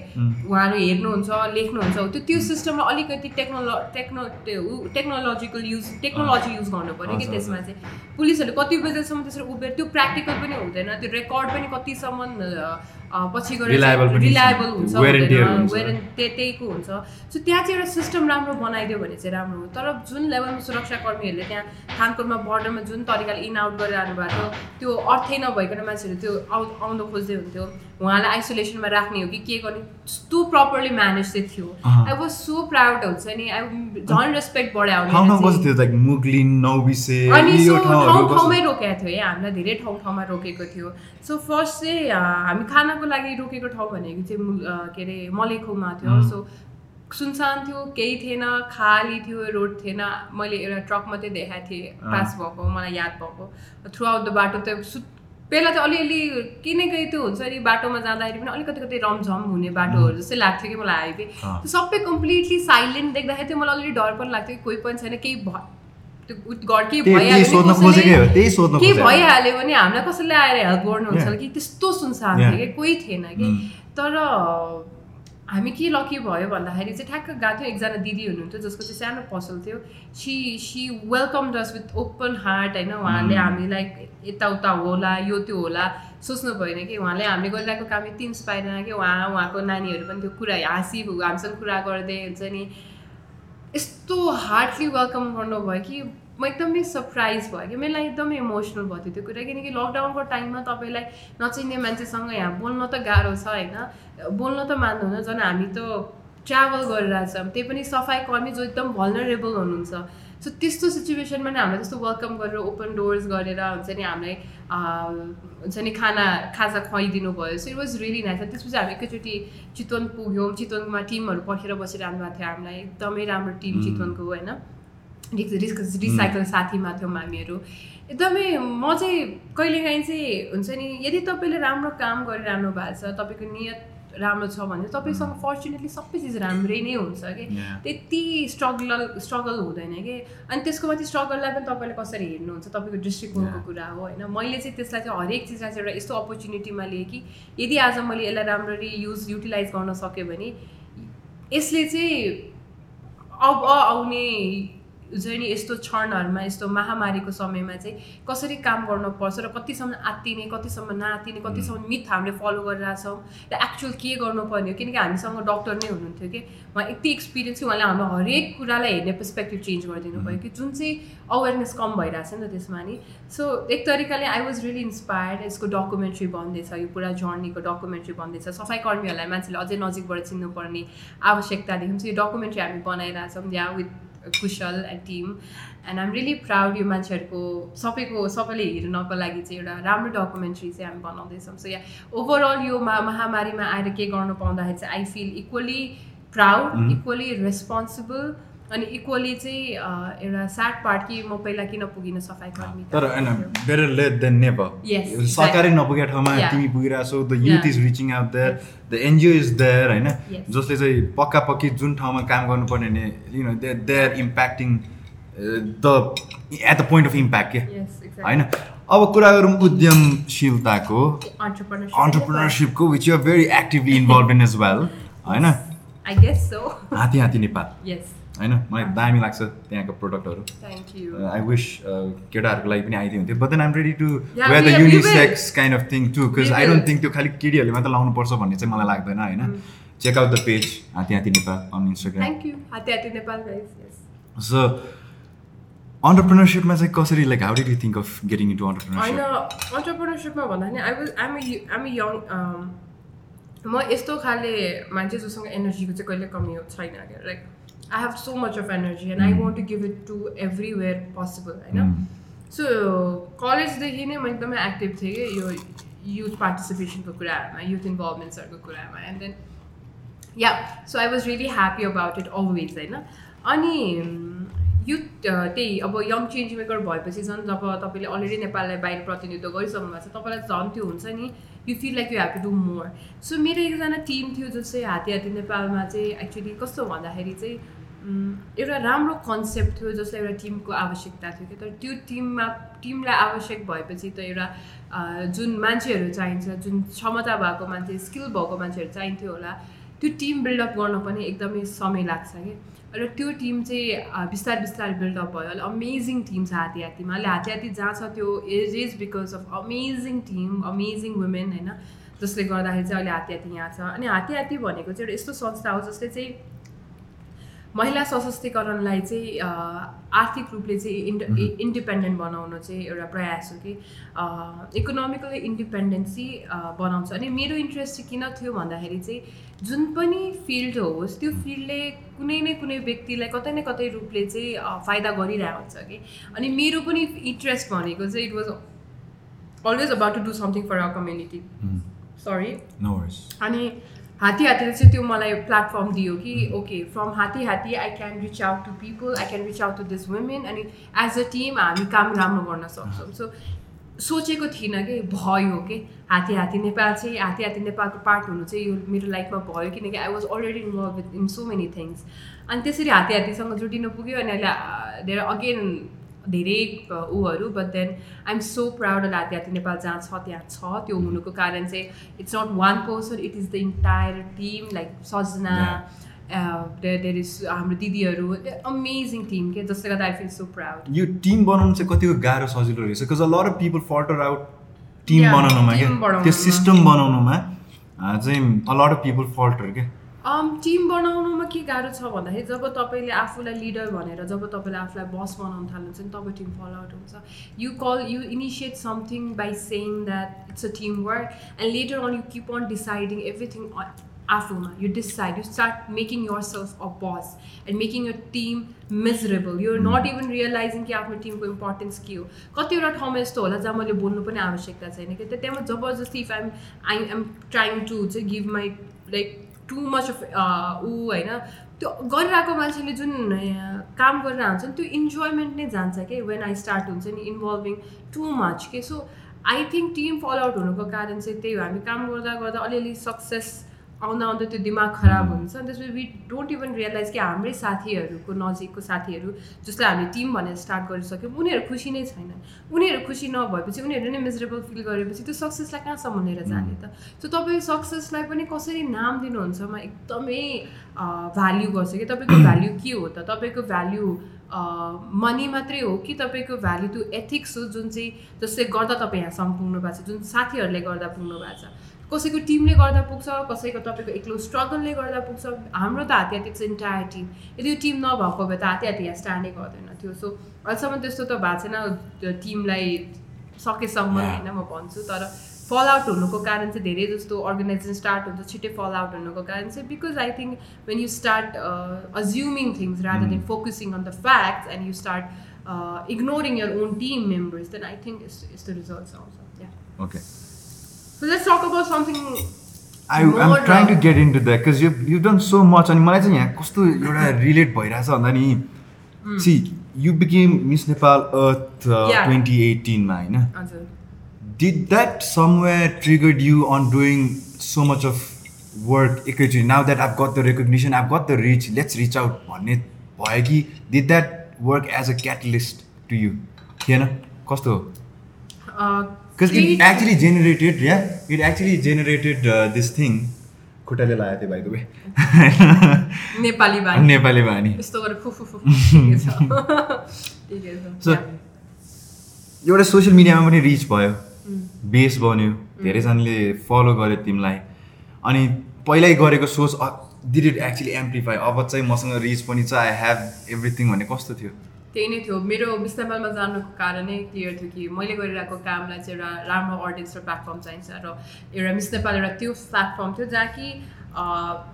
उहाँहरू हेर्नुहुन्छ लेख्नुहुन्छ। त्यो त्यो सिस्टममा अलिकति technolo techno technological use technology use गर्नु पऱ्यो कि त्यसमा चाहिँ। पुलिसहरूले कति बजेसम्म त्यसरी उभिएर त्यो प्र्याक्टिकल पनि हुँदैन। त्यो रेकर्ड पनि कतिसम्म पछि गएर रिलायबल हुन्छ। त्यहीको हुन्छ। सो त्यहाँ चाहिँ एउटा सिस्टम राम्रो बनाइदियो भने चाहिँ राम्रो हो। तर जुन लेभलमा सुरक्षाकर्मीहरूले त्यहाँ थानकोटमा बर्डरमा जुन तरिकाले इन आउट गरिरहनु भएको थियो त्यो अर्थै नभइकन मान्छेहरू त्यो आउ आउनु खोज्दै हुन्थ्यो। उहाँलाई आइसोलेसनमा राख्ने हो कि के गर्ने? त्यस्तो प्रपरली म्यानेज चाहिँ थियो। आई वाज सो प्राउड हुन्छ नि। आई झन् रेस्पेक्ट बढायो अनि सो ठाउँ ठाउँमै रोकेको थियो है हामीलाई धेरै ठाउँ ठाउँमा रोकेको थियो। सो फर्स्ट चाहिँ हामी खानाको लागि रोकेको ठाउँ भनेको चाहिँ के अरे मलेखुमा थियो। सो सुनसान थियो केही थिएन खाली थियो रोड थिएन। मैले एउटा ट्रक मात्रै देखाएको थिएँ पास भएको मलाई याद भएको। थ्रु आउट द बाटो त पहिला त अलिअलि केही त्यो हुन्छ नि बाटोमा जाँदाखेरि पनि अलिकति कति रमझम हुने बाटोहरू जस्तै लाग्थ्यो कि मलाई हाइवे त्यो सबै कम्प्लिटली साइलेन्ट देख्दाखेरि चाहिँ मलाई अलिअलि डर पनि लाग्थ्यो कि कोही पनि छैन केही केही भइहाल्यो केही भइहाल्यो भने हामीलाई कसैले आएर हेल्प गर्नुहुन्छ कि? त्यस्तो सुनसान थियो कि कोही थिएन कि। तर हामी के लकी भयो भन्दाखेरि चाहिँ ठ्याक्क गएको थियो एकजना दिदी हुनुहुन्थ्यो जसको चाहिँ सानो पसल थियो। She she welcome us with open heart होइन? उहाँले हामीलाई यताउता होला यो त्यो होला। सोच्नु भएन कि उहाँले हामीले गरिरहेको काम यति इन्सपायर कि उहाँ उहाँको नानीहरू पनि त्यो कुरा हाँसी हामीसँग कुरा गर्दै हुन्छ नि। यस्तो हार्डली वेलकम गर्नुभयो कि म एकदमै सरप्राइज भयो। कि मेरो लागि एकदमै इमोसनल भयो त्यो कुरा किनकि लकडाउनको टाइममा तपाईँलाई नचिन्ने मान्छेसँग यहाँ बोल्न त गाह्रो छ होइन? बोल्न त मान्नुहुन्न झन् हामी त ट्राभल गरिरहेछौँ त्यही पनि सफाइ कर्मी जो एकदम भलनरेबल हुनुहुन्छ। सो त्यस्तो सिचुएसनमा नै हामीलाई त्यस्तो वेलकम गरेर ओपन डोर्स गरेर हुन्छ नि हामीलाई हुन्छ नि खाना खाजा खुवाइदिनु भयो। So it was really nice त्यसपछि हामी एकैचोटि चितवन पुग्यौँ। चितवनमा टिमहरू पर्खेर बसिरहनु भएको थियो हामीलाई। एकदमै राम्रो टिम. चितवनको होइन? रिस रिसाइकल साथीमा थियौँ हामीहरू एकदमै म चाहिँ कहिलेकाहीँ चाहिँ हुन्छ नि यदि तपाईँले राम्रो काम गरिरहनु भएको छ तपाईँको नियत राम्रो छ भने तपाईँसँग फर्चुनेटली सबै चिज राम्रै नै हुन्छ कि. त्यति स्ट्रगल स्ट्रगल हुँदैन कि। अनि त्यसको माथि स्ट्रगललाई पनि तपाईँले कसरी हेर्नुहुन्छ? तपाईँको दृष्टिकोणको. कुरा हो होइन? मैले चाहिँ त्यसलाई चाहिँ हरेक चिजलाई चाहिँ एउटा यस्तो अपर्च्युनिटीमा लिएँ कि यदि आज मैले यसलाई राम्ररी युज युटिलाइज गर्न सक्यो भने यसले चाहिँ अब आउने हुन्छ नि यस्तो क्षणहरूमा यस्तो महामारीको समयमा चाहिँ कसरी काम गर्नुपर्छ र कतिसम्म आत्तिने कतिसम्म नआत्तिने कतिसम्म मिथ हामीले फलो गरिरहेछौँ र एक्चुअल के गर्नुपर्ने हो? किनकि हामीसँग डक्टर नै हुनुहुन्थ्यो कि? उहाँ यति एक्सपिरियन्स कि उहाँले हाम्रो हरेक कुरालाई हेर्ने पर्सपेक्टिभ चेन्ज गरिदिनु भयो कि? जुन चाहिँ अवेरनेस कम भइरहेछ नि त त्यसमा नि। सो एक तरिकाले आई वाज रियली इन्सपायर्ड यसको डकुमेन्ट्री बन्दैछ यो पुरा जर्नीको डकुमेन्ट्री बन्दैछ। सफाइ कर्मीहरूलाई मान्छेले अझै नजिकबाट चिन्नुपर्ने आवश्यकतादेखि चाहिँ यो डकुमेन्ट्री हामी बनाइरहेछौँ yeah with Kushal and team and I'm really proud यो मान्छेहरूको सबैको सबैले हेर्नको लागि चाहिँ एउटा राम्रो डकुमेन्ट्री चाहिँ हामी बनाउँदैछौँ सो या ओभरअल यो मा महामारीमा आएर के गर्नु पाउँदाखेरि चाहिँ I feel equally proud. Equally responsible अनि इक्वली चाहिँ एउटा स्याड पार्ट कि म पहिला किन पुगिनँ सफाइ कर्मी तर होइन बेटर लेट देन नेभर सरकारै नपुगेको ठाउँमा. तिमी पुगिरहेको छौ the youth. Is reaching out there the NGO is there होइन. जसले चाहिँ पक्का पक्की जुन ठाउँमा काम गर्नुपर्ने भने you know they they are impacting the at the point of impact के यस होइन? अब कुरा गरौँ उद्यमशीलताको entrepreneurship अन्टरप्रिनरसिपको which you're very actively involve in as well होइन? I guess so Hatti Hatti Nepal. यस होइन? मलाई दामी लाग्छ त्यहाँको प्रोडक्टहरू आई विस केटाहरूको लागि पनि आइदियो हुन्थ्यो but then I'm ready to wear the. Unisex kind of thing to because I don't. Think त्यो खालि केटीहरूले मात्र लाउनु पर्छ भन्ने चाहिँ मलाई लाग्दैन होइन. Check out the page Hatti Nepal on Instagram so अन्टरप्रिनरसिपमा चाहिँ कसरी like how did you think of getting into होइन अन्टरप्रिनरसिप अन्टरप्रिनरसिपमा भन्दाखेरि I was um um young म यस्तो खाले मान्छे जोसँग एनर्जीको चाहिँ कहिले कमी छैन क्या like I have so much of energy and I. Want to give it to everywhere possible होइन. सो कलेजदेखि नै म एकदमै एक्टिभ थिएँ कि यो युथ पार्टिसिपेसनको कुराहरूमा युथ इन्भल्भमेन्ट्सहरूको कुरामा and then yeah so I was really happy about it always होइन अनि युथ त्यही अब यङ चेन्ज मेकर भएपछि झन् जब तपाईँले अलरेडी नेपाललाई बाहिर प्रतिनिधित्व गरिसक्नु भएको छ तपाईँलाई झन् त्यो हुन्छ नि you feel like you have to do more so मेरो एकजना टिम थियो जो चाहिँ हाती हाती नेपालमा चाहिँ एक्चुली कस्तो भन्दाखेरि चाहिँ एउटा राम्रो कन्सेप्ट थियो जसलाई एउटा टिमको आवश्यकता थियो कि तर त्यो टिममा टिमलाई आवश्यक भएपछि त एउटा जुन मान्छेहरू चाहिन्छ जुन क्षमता भएको मान्छे स्किल भएको मान्छेहरू चाहिन्थ्यो होला त्यो टिम बिल्डअप गर्न पनि एकदमै समय लाग्छ कि। र त्यो टिम चाहिँ बिस्तारै बिस्तारै बिल्डअप भयो। अहिले अमेजिङ टिम छ हाती हातीमा अहिले हाती हाती जहाँ छ त्यो is is because of amazing team amazing women होइन जसले गर्दाखेरि चाहिँ अहिले हाती हाती यहाँ छ। अनि हाती हाती भनेको चाहिँ एउटा यस्तो संस्था हो जसले चाहिँ महिला सशक्तिकरणलाई चाहिँ आर्थिक रूपले चाहिँ इन्ड. इन्डिपेन्डेन्ट बनाउनु चाहिँ एउटा प्रयास हो कि इकोनोमिकली इन्डिपेन्डेन्सी बनाउँछ। अनि मेरो इन्ट्रेस्ट चाहिँ किन थियो भन्दाखेरि चाहिँ जुन पनि फिल्ड होस् त्यो फिल्डले कुनै न कुनै व्यक्तिलाई कतै न कतै रूपले चाहिँ फाइदा गरिरहेको हुन्छ कि। अनि मेरो पनि इन्ट्रेस्ट भनेको चाहिँ it was always about to do something for our community sorry अनि हाती हातीले चाहिँ त्यो मलाई प्लेटफर्म दियो कि okay from Hatti Hatti I can reach out to people I can reach out to this women अनि एज अ टिम हामी काम राम्रो गर्न सक्छौँ. सो सोचेको थिइनँ कि भयो कि हाती हाती नेपाल चाहिँ हाती हाती नेपालको पार्ट हुनु चाहिँ यो मेरो लाइफमा भयो किनकि I was already involve with in so many things अनि त्यसरी हाती हातीसँग जुटिनु पुग्यो अनि अहिले धेरै अगेन धेरै ऊहरू but then I'm so proud of Hatti Nepal जहाँ छ त्यहाँ छ। त्यो हुनुको कारण चाहिँ it's not one person it is the entire team like Sajana there is हाम्रो दिदीहरू अमेजिङ टिम के जसले गर्दा आई फिल सो प्राउड यो टिम बनाउनु चाहिँ कतिको गाह्रो सजिलो रहेछ because a of people filter out team बनाउनुमा क्या। त्यो सिस्टम बनाउनुमा चाहिँ a lot of people filter क्या टिम बनाउनुमा के गाह्रो छ भन्दाखेरि जब तपाईँले आफूलाई लिडर भनेर जब तपाईँले आफूलाई बस बनाउनु थाल्नुहुन्छ नि तब टिम फल आउट हुन्छ। You call you initiate something by saying that it's a team work and later on you keep on deciding everything आफूमा। You decide you start making yourself a boss and making your team miserable you're not even realizing कि आफ्नो टिमको importance के हो। कतिवटा ठाउँमा यस्तो होला जहाँ मैले बोल्नु पनि आवश्यकता छैन कि। त्यहाँ जबरजस्ती if I'm I am trying to चाहिँ give my like too much of ऊ होइन? त्यो गरिरहेको मान्छेले जुन काम गरेर हुन्छ नि त्यो इन्जोयमेन्ट नै जान्छ कि? वेन आई स्टार्ट हुन्छ नि इन्भल्भिङ टु मच के? So I think team follow out हुनुको कारण चाहिँ त्यही हो। हामी काम गर्दा गर्दा अलिअलि सक्सेस आउँदा आउँदा त्यो दिमाग खराब हुन्छ। अनि त्यसपछि वी डोन्ट इभन रियलाइज कि हाम्रै साथीहरूको नजिकको साथीहरू जसलाई हामीले टिम भनेर स्टार्ट गरिसक्यौँ उनीहरू खुसी नै छैन उनीहरू खुसी नभएपछि उनीहरू नै मिजरेबल फिल गरेपछि त्यो सक्सेसलाई कहाँसम्म लिएर जाने त? सो तपाईँ सक्सेसलाई पनि कसरी नाम दिनुहुन्छ? म एकदमै भ्याल्यु गर्छु कि तपाईँको भ्याल्यु के हो त? तपाईँको भ्याल्यु मनी मात्रै हो कि तपाईँको भ्याल्यु त्यो एथिक्स हो जुन चाहिँ जसले गर्दा तपाईँ यहाँसम्म पुग्नु भएको छ जुन साथीहरूले गर्दा पुग्नु भएको छ? कसैको टिमले गर्दा पुग्छ कसैको तपाईँको एक्लो स्ट्रगलले गर्दा पुग्छ। हाम्रो त हाते हाते इट्स इन्टायर टिम यदि यो टिम नभएको भए त हाते हाते यहाँ स्ट्यान्डै गर्दैन थियो। सो अहिलेसम्म त्यस्तो त भएको छैन। टिमलाई सकेसम्म होइन म भन्छु। तर फल आउट हुनुको कारण चाहिँ धेरै जस्तो अर्गनाइजेसन स्टार्ट हुन्छ छिट्टै फल आउट हुनुको कारण चाहिँ because I think when you start assuming things rather than focusing on the facts and you start ignoring your own team members then I think यस्तो रिजल्ट्स आउँछ okay So let's talk about something I, I'm trying to get into that because you've, you've done so much अनि मलाई चाहिँ यहाँ कस्तो एउटा relate भइरहेछ भन्दा नि see you became Miss Nepal earth twenty एटिनमा होइन? Did that somewhere triggered you on doing so much of work एकैचोटि now that I've got the recognition I've got the reach let's reach out भन्ने भयो कि did that work as a catalyst to you थिएन कस्तो uh, Because it actually generated, yeah, it actually generated uh, this thing. खुट्टाले लगाएको थियो the way Nepali बानी नेपाली बानी सो एउटा सोसियल मिडियामा पनि रिच भयो. बेस बन्यो धेरैजनाले फलो गर्यो तिमीलाई अनि पहिल्यै गरेको सोच डिड इट एक्चुली एम्प्लिफाई अब चाहिँ मसँग रिच पनि छ आई हेभ एभ्रिथिङ भन्ने कस्तो थियो त्यही नै थियो। मेरो मिस नेपालमा जानुको कारण नै क्लियर थियो कि मैले गरिरहेको कामलाई चाहिँ एउटा राम्रो अडियन्स र प्लेटफर्म चाहिन्छ र एउटा मिस नेपाल एउटा त्यो प्लेटफर्म थियो जहाँ कि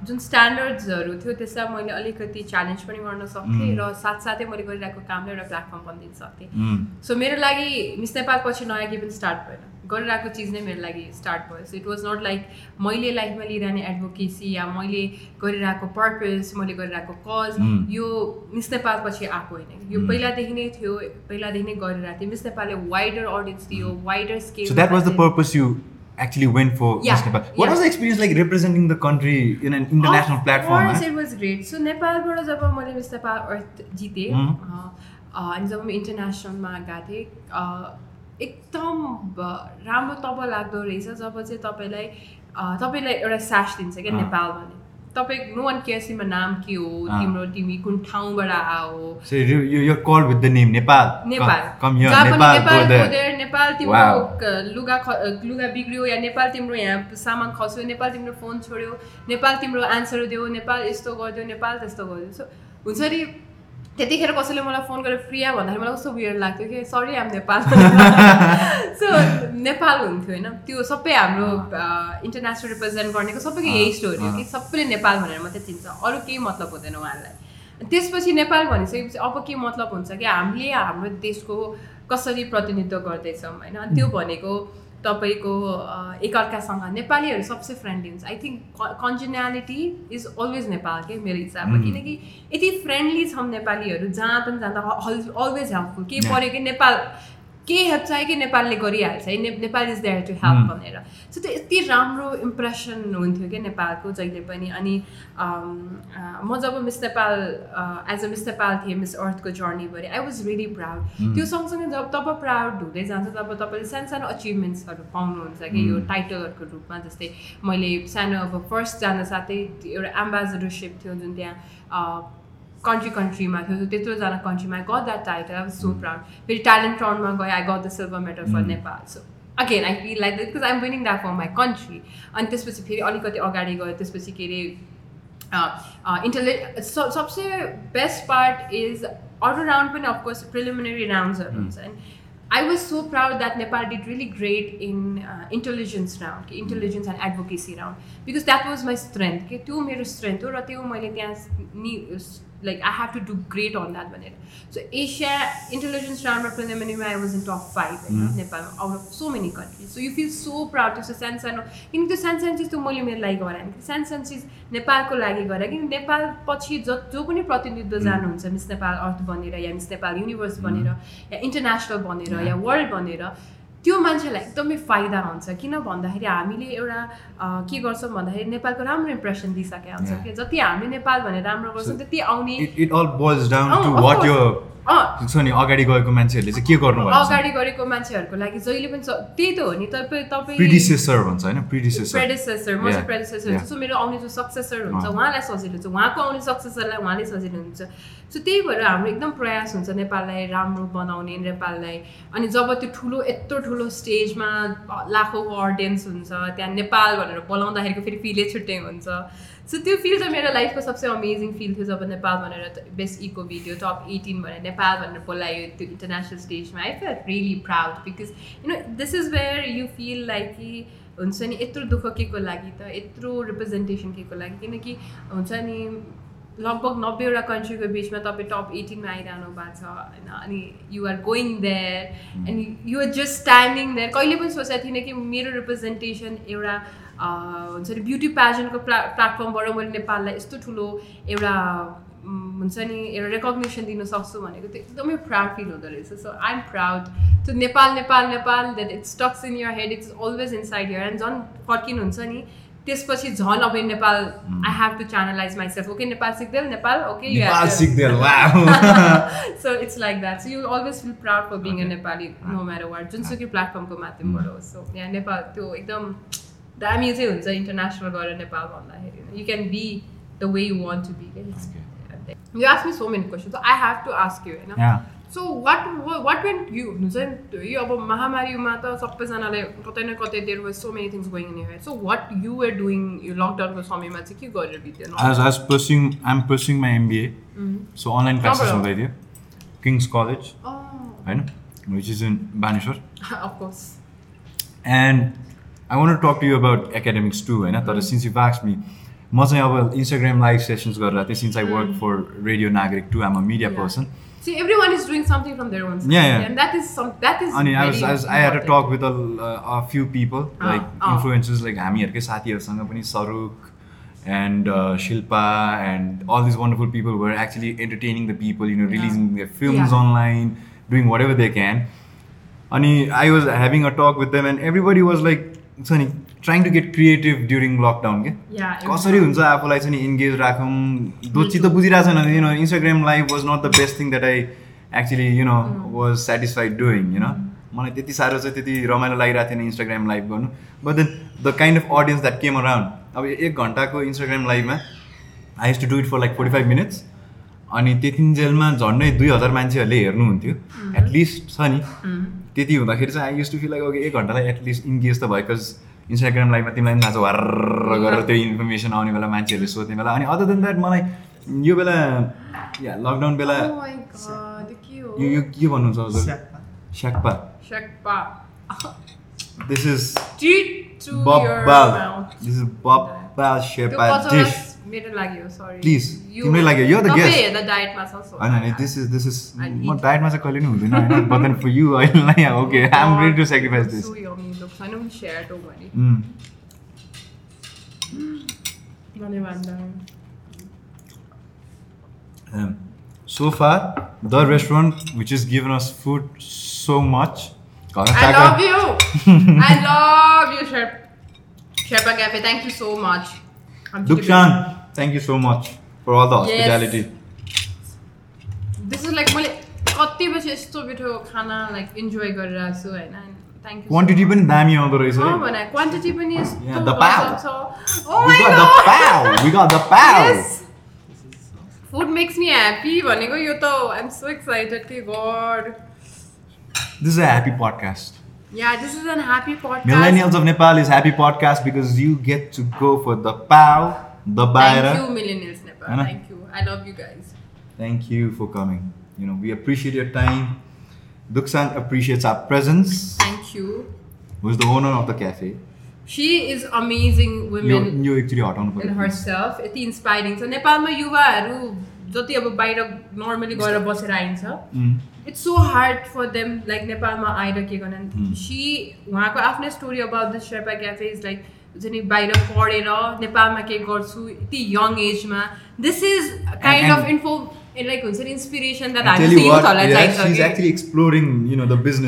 जुन स्ट्यान्डर्ड्सहरू थियो त्यसलाई मैले अलिकति च्यालेन्ज पनि गर्न सक्थेँ र साथसाथै मैले गरिरहेको कामलाई एउटा प्लेटफर्म पनि दिन सक्थेँ सो मेरो लागि मिस नेपाल पछि नयाँ पनि स्टार्ट भएन। गरिरहेको चिज नै मेरो लागि स्टार्ट भयो so it was not like मैले लाइफमा लिइरहने एडभोकेसी या मैले गरिरहेको पर्पज मैले गरिरहेको कज यो मिस नेपालपछि आएको होइन यो पहिलादेखि नै थियो पहिलादेखि नै गरिरहेको थियो मिस नेपालले वाइडर अडियन्स दियो wider scale that was the purpose you actually went for yeah, Nepal. What yeah. was the experience like representing the country in an international of platform? Of course, it was great. So नेपालबाट जब मैले miss Nepal अर्थ जितेँ अनि जब म इन्टरनेसनलमा गएको थिएँ एकदम राम्रो तब लाग्दो रहेछ जब चाहिँ तपाईँलाई तपाईँलाई एउटा स्यास दिन्छ क्या नेपाल भने तपाईँ नो वान केयर्स तिम्रो नाम के हो? तिम्रो तिमी कुन ठाउँबाट आऊ? Call with the name Nepal. Nepal. Nepal Nepal तिम्रो लुगा लुगा बिग्रियो या नेपाल तिम्रो यहाँ सामान खस्यो नेपाल तिम्रो फोन छोड्यो नेपाल तिम्रो एन्सर दियो नेपाल यस्तो गरिदियो नेपाल त्यस्तो गरिदियो। सो हुन्छ नि त्यतिखेर कसैले मलाई फोन गरेर प्रिया भन्दाखेरि मलाई कस्तो उयो लाग्थ्यो कि sorry am Nepal so Nepal हुन्थ्यो होइन त्यो सबै हाम्रो इन्टरनेसनल रिप्रेजेन्ट गर्नेको सबैको यही स्टोरी हो कि सबैले नेपाल भनेर मात्रै चिन्छ। अरू केही मतलब हुँदैन उहाँहरूलाई त्यसपछि नेपाल भनिसकेपछि अब के मतलब हुन्छ कि हामीले हाम्रो देशको कसरी प्रतिनिधित्व गर्दैछौँ होइन? त्यो भनेको तपाईँको एकअर्कासँग नेपालीहरू सबसे फ्रेन्डली हुन्छ। I think congeniality is always Nepal के मेरो हिसाबमा किनकि यति फ्रेन्डली छौँ नेपालीहरू जहाँ पनि जाँदा अलवेज हेल्पफुल केही पऱ्यो कि नेपाल के हेल्प चाहियो कि नेपालले गरिहाल्छ? है ने Nepal is there to help भनेर। सो त्यो यति राम्रो इम्प्रेसन हुन्थ्यो क्या नेपालको जहिले पनि। अनि म जब Miss Nepal as a Miss Nepal थिएँ मिस अर्थको जर्नीभरि आई वाज रियली प्राउड त्यो सँगसँगै जब तब प्राउड हुँदै जान्छ तब तपाईँले सानो सानो अचिभमेन्ट्सहरू पाउनुहुन्छ कि यो टाइटलहरूको रूपमा। जस्तै मैले सानो अब फर्स्ट जान साथै एउटा एम्बेसडरसिप थियो जुन त्यहाँ कन्ट्री कन्ट्रीमा थियो त्यत्रोजना कन्ट्रीमा I got that title I was so proud फेरि ट्यालेन्ट राउन्डमा गएँ I got the silver medal for Nepal so again I feel like because I'm winning that for my country अनि त्यसपछि फेरि अलिकति अगाडि गयो त्यसपछि के अरे इन्टरले सबसे बेस्ट पार्ट इज अरू राउन्ड पनि अफकोर्स प्रिलिमिनरी राउन्ड्सहरू हुन्छ I was so proud that Nepal did really great in uh, intelligence round, okay, intelligence and advocacy round, because that was my strength. Okay, त्यो मेरो strength हो र त्यो मैले त्यहाँ नि like I have to do great on that भनेर so Asia intelligence roundमा preliminary I was in top five होइन नेपालमा out of so many countries. So you feel so proud त्यो सानो सानो किनकि त्यो सानो सानो चिज त्यो मैले मेरो लागि गराएँ सानो सानो चिज नेपालको लागि गरेँ किनकि नेपाल पछि ज जो पनि प्रतिनिधित्व जानुहुन्छ मिस नेपाल अर्थ बनेर या मिस नेपाल युनिभर्स बनेर या इन्टरनेसनल बनेर या वर्ल्ड बनेर त्यो मान्छेलाई एकदमै फाइदा हुन्छ किन भन्दाखेरि हामीले एउटा के गर्छौँ भन्दाखेरि नेपालको राम्रो इम्प्रेसन दिइसकेका हुन्छ कि जति हामीले नेपाल भनेर राम्रो गर्छौँ त्यति आउने it all boils down to what यो छ नि अगाडि गएको मान्छेहरूले चाहिँ के गर्नु अगाडि गरेको मान्छेहरूको लागि जहिले पनि त्यही त हो नि तपाईँ तपाईँ प्रिडिसेसर भन्छ होइन प्रिडिसेसर प्रेडिसेसर म चाहिँ प्रेडिसेसर हुन्छु। सो मेरो आउने जो सक्सेसर हुन्छ उहाँलाई सजिलो हुन्छ। उहाँको आउने सक्सेसरलाई उहाँले सजिलो हुन्छ। सो त्यही भएर हाम्रो एकदम प्रयास हुन्छ नेपाललाई राम्रो बनाउने नेपाललाई। अनि जब त्यो ठुलो यत्रो ठुलो स्टेजमा लाखौँको अडियन्स हुन्छ त्यहाँ नेपाल भनेर बोलाउँदाखेरिको फेरि फिलै छुट्टै हुन्छ। सो त्यो फिल चाहिँ मेरो लाइफको सबसे अमेजिङ फिल थियो जब नेपाल भनेर best eco video top eighteen भनेर नेपाल भनेर बोलायो त्यो इन्टरनेसनल स्टेजमा I fell really proud because you know this is where you feel like कि हुन्छ नि यत्रो दुःख के को लागि त यत्रो रिप्रेजेन्टेसन के को लागि किनकि हुन्छ नि लगभग नब्बेवटा कन्ट्रीको बिचमा तपाईँ टप एटिनमा आइरहनु भएको छ होइन अनि you're going there and you're just standing there कहिले पनि सोचेको थिइनँ कि मेरो रिप्रेजेन्टेसन एउटा हुन्छ नि ब्युटी प्याजनको प्ला प्लेटफर्मबाट मैले नेपाललाई यस्तो ठुलो एउटा हुन्छ नि एउटा रेकग्नेसन दिन सक्छु भनेको त्यो एकदमै प्राउड फिल हुँदो रहेछ। सो आइ एम प्राउड त्यो Nepal Nepal Nepal that it's stuck in your head it's always inside your and झन् फर्किनुहुन्छ नि त्यसपछि झन् अब Nepal I have to channelize myself okay Nepal Sigdel Nepal okay so it's like that so you always feel proud for being a Nepali no matter what जुनसुकै प्लेटफर्मको माध्यमबाट हो। सो यहाँ नेपाल त्यो एकदम दामी चाहिँ हुन्छ इन्टरनेसनल गएर नेपाल भन्दाखेरि you can be the way you want to be you ask me so many question I have to ask you होइन so what what when you हुन्छ नि यो अब महामारीमा त सबैजनाले कतै न कतै there was so many things going in here so what you were doing यो लकडाउनको समयमा चाहिँ के गरेर बित्यो as as pursuing I am pursuing my MBA so online classes हुँदै थियो किङ्स कलेज होइन which is in Baneshwar of course and I won't talk to you about academics too होइन तर सिन्स यु बाक्स मी म चाहिँ अब Instagram live sessions गरेर थिएँ since I work for radio Nagarik too I'm a media person See, everyone is doing something from their own side. Yeah, yeah. And that is some that is. अनि I was, I was I had a talk with a, uh, a few people uh, like uh. influencers like हामीहरूकै साथीहरूसँग पनि सरुक and uh, Shilpa and all these wonderful people were actually entertaining the people, you know, releasing yeah. their films yeah. online, doing whatever they can. And I was having a talk with them, and everybody was like, छ नि trying to get creative during lockdown के कसरी हुन्छ आफूलाई चाहिँ नि engage राखौँ? दोची त बुझिरहेको छैन you know Instagram life was not the best thing that I actually you know was satisfied doing you know मलाई त्यति साह्रो चाहिँ त्यति रमाइलो लागिरहेको थिएन इन्स्टाग्राम लाइभ गर्नु। But then the kind of audience that came around अब एक घन्टाको Instagram लाइभमा I has to do it for like forty five minutes अनि त्यतिन्जेलमा झन्डै दुई हजार मान्छेहरूले हेर्नुहुन्थ्यो। एटलिस्ट छ नि। त्यति हुँदाखेरि चाहिँ I use to feel like okay एक घन्टालाई एटलिस्ट इन्गेज त भयो बिकज इन्स्टाग्राम लाइभमा तिमीलाई पनि थाहा छ वार गरेर त्यो इन्फर्मेसन आउने बेला मान्छेहरूले सोध्ने बेला अनि अदर देन द्याट मलाई यो बेला या लकडाउन बेला oh यो के भन्नुहुन्छ हजुर? स्याक्पा। दिस इज बब्बाल दिस इज बब्बाल शेर्पा डिस मेरो लागि हो सरी प्लिज तिम्रै लागि यो द गेस्ट हेर्दा डायटमा छ सो हैन हैन दिस इज दिस इज म डायटमा चाहिँ कहिले नि हुँदैन हैन but then for you I like okay I am ready to sacrifice this so yummy looks I know share to भने धन्यवाद Um, so far, the restaurant which has given us food so much. I love you. I love you, Sherpa. Sherpa Cafe. Thank you so much. Dukshan, thank you so much for all the hospitality. This is like मैले कति बजी यस्तो मिठो खाना like enjoy गरिरहेको छु होइन thank you quantity पनि दामी आउँदो रहेछ भने क्वान्टिटी पनि यस्तो द पाउ we got the pow we got the pow food makes me happy भनेको यो त आइ एम सो एक्साइटेड के god This is a happy podcast. Yeah, this is an happy podcast. Millennials of Nepal is happy podcast because you get to go for the pow, The baira. Thank you, Millennials Nepal. Thank you. I love you guys. Thank you for coming. You know, we appreciate your time. Duksang appreciates our presence. Thank you. Who's the owner of the cafe? She is amazing यो women यो एकचोटि हटाउनु in पर्यो herself. यति inspiring छ नेपालमा युवाहरू जति अब बाहिर नर्मली गएर बसेर आइन्छ Mm. It's so hard for them like नेपालमा आएर के गर्न सी उहाँको आफ्नै story about the Sherpa cafe is like हुन्छ नि बाहिर पढेर नेपालमा के गर्छु यति यङ एजमा this is kind of info like हुन्छ नि इन्सपिरेसन द्याट हामी what, युथहरूलाई yeah, चाहिन्छ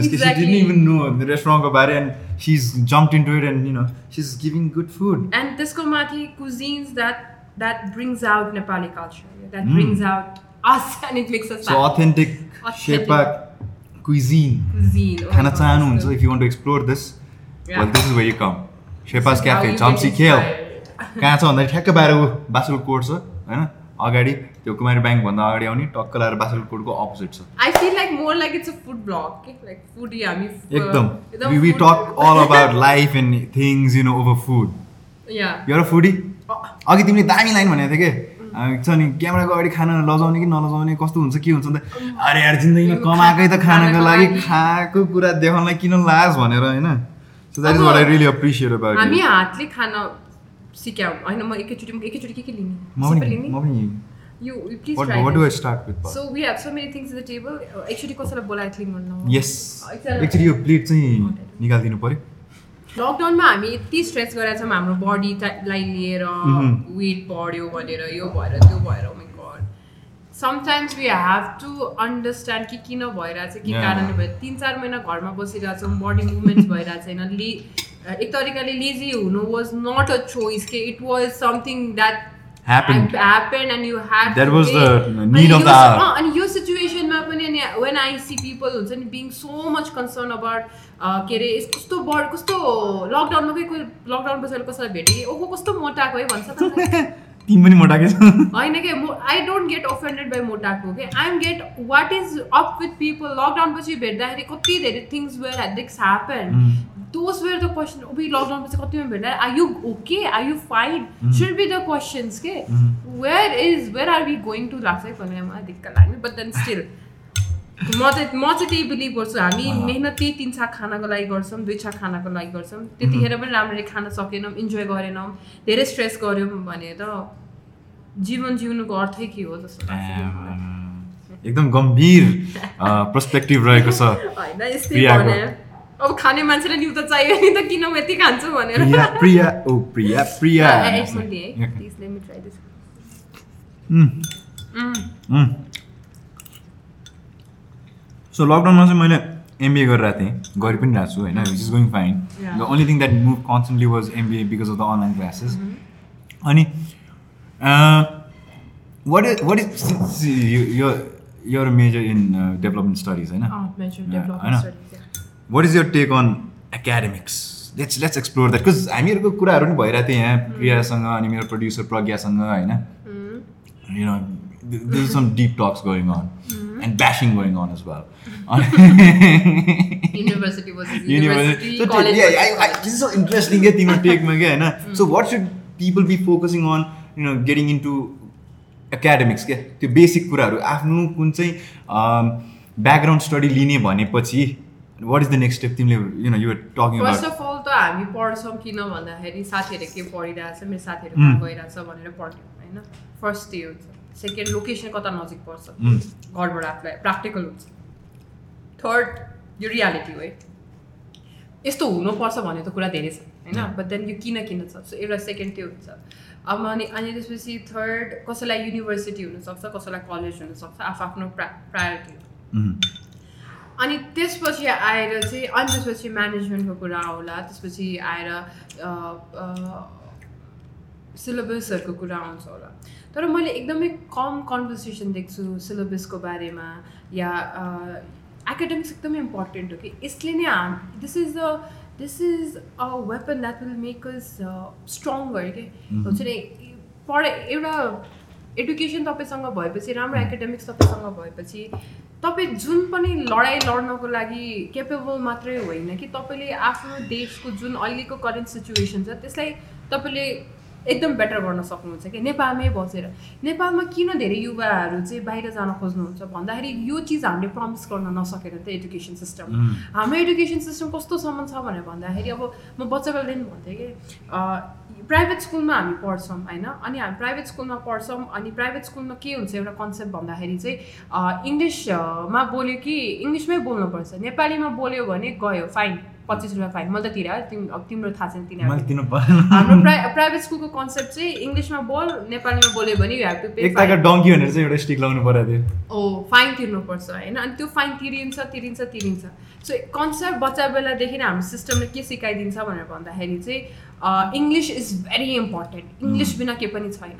she's कि didn't even know the restaurant about it, and she's jumped into it, and you know, she's giving good food. And त्यसको माथि cuisines that that brings out Nepali culture that Mm. Brings out us and it makes us cuisine. cuisine oh खाना चाहनुहुन्छ so- if you want to explore this, Yeah. well, this is where get Chomsy Kale. inspired. कहाँ छ भन्दाखेरि? ठ्याक्क बाहिर बासुल coat छ होइन? अगाडि त्यो कुमारी ब्याङ्कभन्दा अगाडि आउने टक्क लगाएर बासुल कोटको अपोजिट छ। Like more like it's a food blog, okay? Like food, yeah, हामी एकदम about life and things you know over food. Yeah. you're a foodie? Oh, अघि तिमीले दामी लाइन भनेको थियो कि? अँ, छ नि क्यामेराको अगाडि खाना लजाउने कि नलजाउने कस्तो हुन्छ के हुन्छ अन्त अरे यार जिन्दगीमा कमाएकै त खानाको लागि खाएको कुरा देखाउनलाई किन लाज भनेर होइन? So that is what I really appreciate about हामी हातले खान सिक्यौँ होइन म एकैचोटि एकैचोटि के के लिने म म you please what try what do I start with so we have so many things the table एकचोटि कसैलाई बोलाएर क्लिन गर्नु यस एक्चुली यो प्लेट चाहिँ निकालिदिनु पऱ्यो लकडाउनमा हामी यति स्ट्रेच गरेका छौँ हाम्रो बडीलाई लिएर Mhm. वेट बढ्यो भनेर यो भएर त्यो भएर. Sometimes we have to understand कि किन भइरहेछ के Yeah. कारणले भयो तिन चार महिना घरमा बसिरहेछौँ बडी मुभमेन्ट्स भइरहेको छैन ले एक तरिकाले लेजी हुनु वाज नट अ चोइस के it was something that Happened. happened and you had That to was pay. the अनि need of यो- सिचुएसनमा पनि अनि वेन आई सी पिपल हुन्छ नि being so much concern about के अरे कस्तो बड कस्तो लकडाउनमा कोही कोही लकडाउन बसेर कसैलाई भेटेँ कि ओहो कस्तो मोटाएको है भन्छ तिमी पनि मोटाकै। छौ होइन के I don't get offended by मोटाको के I am get what is up with people lockdown पछि भेट्दाखेरि कति धेरै things where दिक्स happen those where the question उभि lockdown पछि कतिमा भेट्दा are you okay are you fine should be the questions के where is where are we going to लाग्छ भन्ने मलाई दिक्क लाग्ने बट देन स्टिल म चाहिँ म चाहिँ त्यही बिलिभ गर्छु। हामी। मेहनत त्यही तिन छाक खानाको लागि गर्छौँ दुई छाक खानाको लागि गर्छौँ। त्यतिखेर पनि राम्ररी खान सकेनौँ इन्जोय गरेनौँ धेरै स्ट्रेस गऱ्यौँ भने त जीवन जिउनुको अर्थै के हो जस्तो लाग्छ। एकदम गम्भीर पर्सपेक्टिभ रहेको छ। होइन यस्तै अब खाने मान्छेलाई न्यु त चाहियो नि त किन म यति खान्छु भनेर। Priya oh Priya Priya. Uh, I- I told you, eh? Please let me try this. Mm. Mm. So लकडाउनमा चाहिँ मैले एमबिए गरिरहेको थिएँ। गरि पनि रहेको छु होइन? Which is going fine. The only thing that move constantly was MBA because of the online classes अनि what is what is your major in development studies होइन yeah. What is your take on academics let's let's explore that because हामीहरूको कुराहरू पनि भइरहेको थियो यहाँ प्रियासँग अनि मेरो प्रड्युसर प्रज्ञासँग होइन? Th- there's some deep talks going on. And bashing going on as well. University was University. university, So, college yeah, I, I, this is so interesting. Yeah, तिम्रो take में क्या है ना? So what should people be focusing on? You know, getting into academics क्या त्यो basic कुराहरू आफ्नो कुन चाहिँ ब्याकग्राउन्ड स्टडी लिने भनेपछि what is the next step तिमीले you know you're talking first of all त हामी पढ्छौँ किन भन्दाखेरि साथीहरूले के पढिरहेछ मेरो साथीहरू Mm. गइरहेछ भनेर पढ्थ्यौँ होइन फर्स्ट त्यो हुन्छ सेकेन्ड लोकेसन कता नजिक पर्छ. घरबाट आफूलाई प्र्याक्टिकल हुन्छ थर्ड यो रियालिटी हो है यस्तो हुनुपर्छ भन्ने त कुरा धेरै छ होइन. बट देन यो किन किन छ सो एउटा सेकेन्ड त्यो हुन्छ अब अनि अनि त्यसपछि थर्ड कसैलाई युनिभर्सिटी हुनसक्छ कसैलाई कलेज हुनसक्छ आफ आफ्नो प्रा प्रायोरिटी अनि त्यसपछि आएर चाहिँ अनि त्यसपछि म्यानेजमेन्टको कुरा आउला त्यसपछि आएर सिलेबसहरूको कुरा आउँछ होला तर मैले एकदमै कम कन्भर्सेसन देख्छु सिलेबसको बारेमा या एकाडेमिक्स एकदमै इम्पोर्टेन्ट हो कि यसले नै हाम this is the this is a weapon that will make us stronger के हुन्छ नि पढ एउटा एडुकेसन तपाईँसँग भएपछि राम्रो एकाडेमिक्स तपाईँसँग भएपछि तपाईँ जुन पनि लडाइँ लड्नको लागि केपेबल मात्रै होइन कि तपाईँले आफ्नो देशको जुन अहिलेको करेन्ट सिचुएसन छ त्यसलाई तपाईँले एकदम बेटर गर्न सक्नुहुन्छ कि? नेपालमै बसेर। नेपालमा किन धेरै युवाहरू चाहिँ बाहिर जान खोज्नुहुन्छ? भन्दाखेरि यो चिज हामीले प्रमिस गर्न नसकेर त एजुकेसन सिस्टम हाम्रो एजुकेसन सिस्टम कस्तोसम्म छ भनेर भन्दाखेरि अब म बच्चा बेलादेखि भन्थेँ कि प्राइभेट स्कुलमा हामी पढ्छौँ होइन? अनि हामी प्राइभेट स्कुलमा पढ्छौँ अनि प्राइभेट स्कुलमा के हुन्छ एउटा कन्सेप्ट भन्दाखेरि चाहिँ इङ्ग्लिसमा बोल्यो कि इङ्ग्लिसमै बोल्नुपर्छ। नेपालीमा बोल्यो भने गयो फाइन पच्चिस रुपियाँ फाइन। मैले त तिरे तिम अब तिम्रो थाहा छैन तिनीहरू। हाम्रो प्राइ प्राइभेट स्कुलको कन्सेप्ट चाहिँ इङ्ग्लिसमा बोल नेपालीमा बोल्यो भने you have to pay donkey भनेर चाहिँ एउटा स्टिक लाउनु पर्यो थियो ओ फाइन तिर्नुपर्छ होइन। अनि त्यो फाइन तिरिन्छ तिरिन्छ तिरिन्छ। सो कन्सेप्ट बच्चा बेलादेखि नै हाम्रो सिस्टमले के सिकाइदिन्छ भनेर भन्दाखेरि चाहिँ English is very important English बिना केही पनि छैन।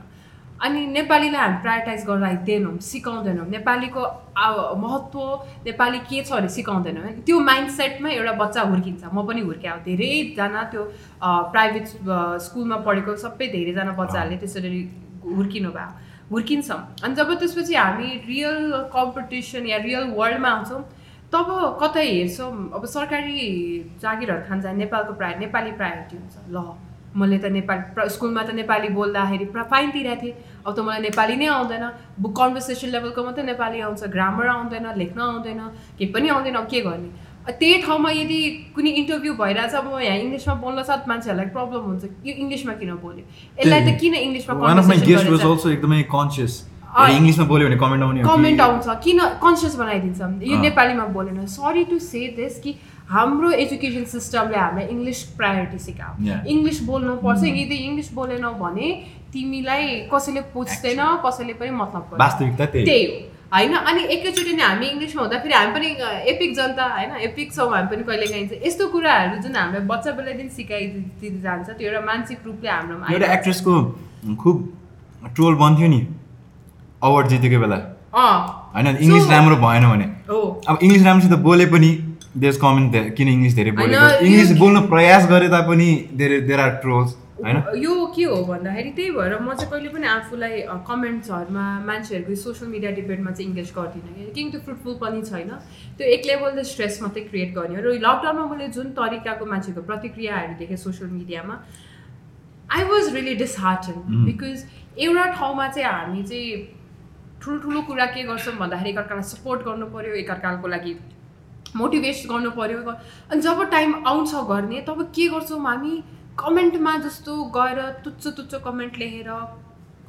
अनि नेपालीलाई हामी प्रायोरिटाइज गराइदिएनौँ सिकाउँदैनौँ। नेपालीको महत्त्व नेपाली के छ भने सिकाउँदैनौँ। त्यो माइन्ड सेटमा एउटा बच्चा हुर्किन्छ। म पनि हुर्क्या धेरैजना त्यो प्राइभेट स्कुलमा पढेको सबै धेरैजना बच्चाहरूले त्यसरी हुर्किनु भयो। हुर्किन्छौँ अनि जब त्यसपछि हामी रियल कम्पिटिसन या रियल वर्ल्डमा आउँछौँ तब कतै हेर्छौँ अब सरकारी जागिरहरू खान जाने नेपालको प्राय नेपाली प्रायोरिटी हुन्छ। ल मैले त नेपाली स्कुलमा त नेपाली बोल्दाखेरि फाइन तिरेको थिएँ। अब त मलाई नेपाली नै आउँदैन। बुक कन्भर्सेसन लेभलको मात्रै नेपाली आउँछ ग्रामर आउँदैन लेख्न आउँदैन केही पनि आउँदैन अब के गर्ने? त्यही ठाउँमा यदि कुनै इन्टरभ्यू भइरहेछ अब यहाँ इङ्ग्लिसमा बोल्न साथ मान्छेहरूलाई प्रब्लम हुन्छ यो इङ्ग्लिसमा किन बोल्यो? यसलाई त किन इङ्ग्लिसमा इङ्ग्लिसमा बोल्यो भने कमेन्ट आउने कमेन्ट आउँछ। किन कन्सियस बनाइदिन्छ? यो नेपालीमा बोलेन। सरी टु से दिस कि हाम्रो एजुकेसन सिस्टमले हामीलाई इङ्ग्लिस प्रायोरिटी सिकायो। इङ्ग्लिस बोल्नुपर्छ। Mm. यदि इङ्ग्लिस बोलेनौ भने तिमीलाई कसैले पुज्दैन कसैले पनि मतलब वास्तविकता त्यही हो। होइन अनि एकैचोटि नै हामी इङ्ग्लिसमा हुँदाखेरि हामी पनि एपिक जनता होइन एपिक छौँ हामी पनि कहिले काहीँ यस्तो कुराहरू जुन हामीलाई बच्चा बेलादेखि सिकाइदिँदै जान्छ त्यो एउटा मानसिक रूपले हाम्रोमा एउटा एक्ट्रेसको खुब ट्रोल बन्थ्यो नि अवार्ड जितेको बेला। होइन इङ्ग्लिस राम्रो भएन भने। अब इङ्ग्लिस राम्रोसित बोले पनि देश कमेन्ट किन इङ्ग्लिस धेरै बोलेको? इङ्ग्लिस बोल्न प्रयास गरे तापनि धेरै देयर आर ट्रोल्स होइन? यो के हो भन्दाखेरि त्यही भएर म चाहिँ कहिले पनि आफूलाई कमेन्ट्सहरूमा मान्छेहरूको सोसियल मिडिया डिबेटमा चाहिँ इङ्गेज गर्दिनँ किन त्यो फ्रुटफुल पनि छैन। त्यो एक लेभलले स्ट्रेस मात्रै क्रिएट गर्ने हो। र लकडाउनमा मैले जुन तरिकाको मान्छेको प्रतिक्रियाहरू देखेँ सोसियल मिडियामा I was really disheartened because एउटा ठाउँमा चाहिँ हामी चाहिँ ठुल्ठुलो कुरा के गर्छौँ भन्दाखेरि एकअर्कालाई सपोर्ट गर्नु पऱ्यो एकअर्काको लागि मोटिभेट गर्नु पऱ्यो अनि जब टाइम आउँछ गर्ने तब के गर्छौँ हामी? कमेन्टमा जस्तो गएर तुच्छ तुच्छ कमेन्ट लेखेर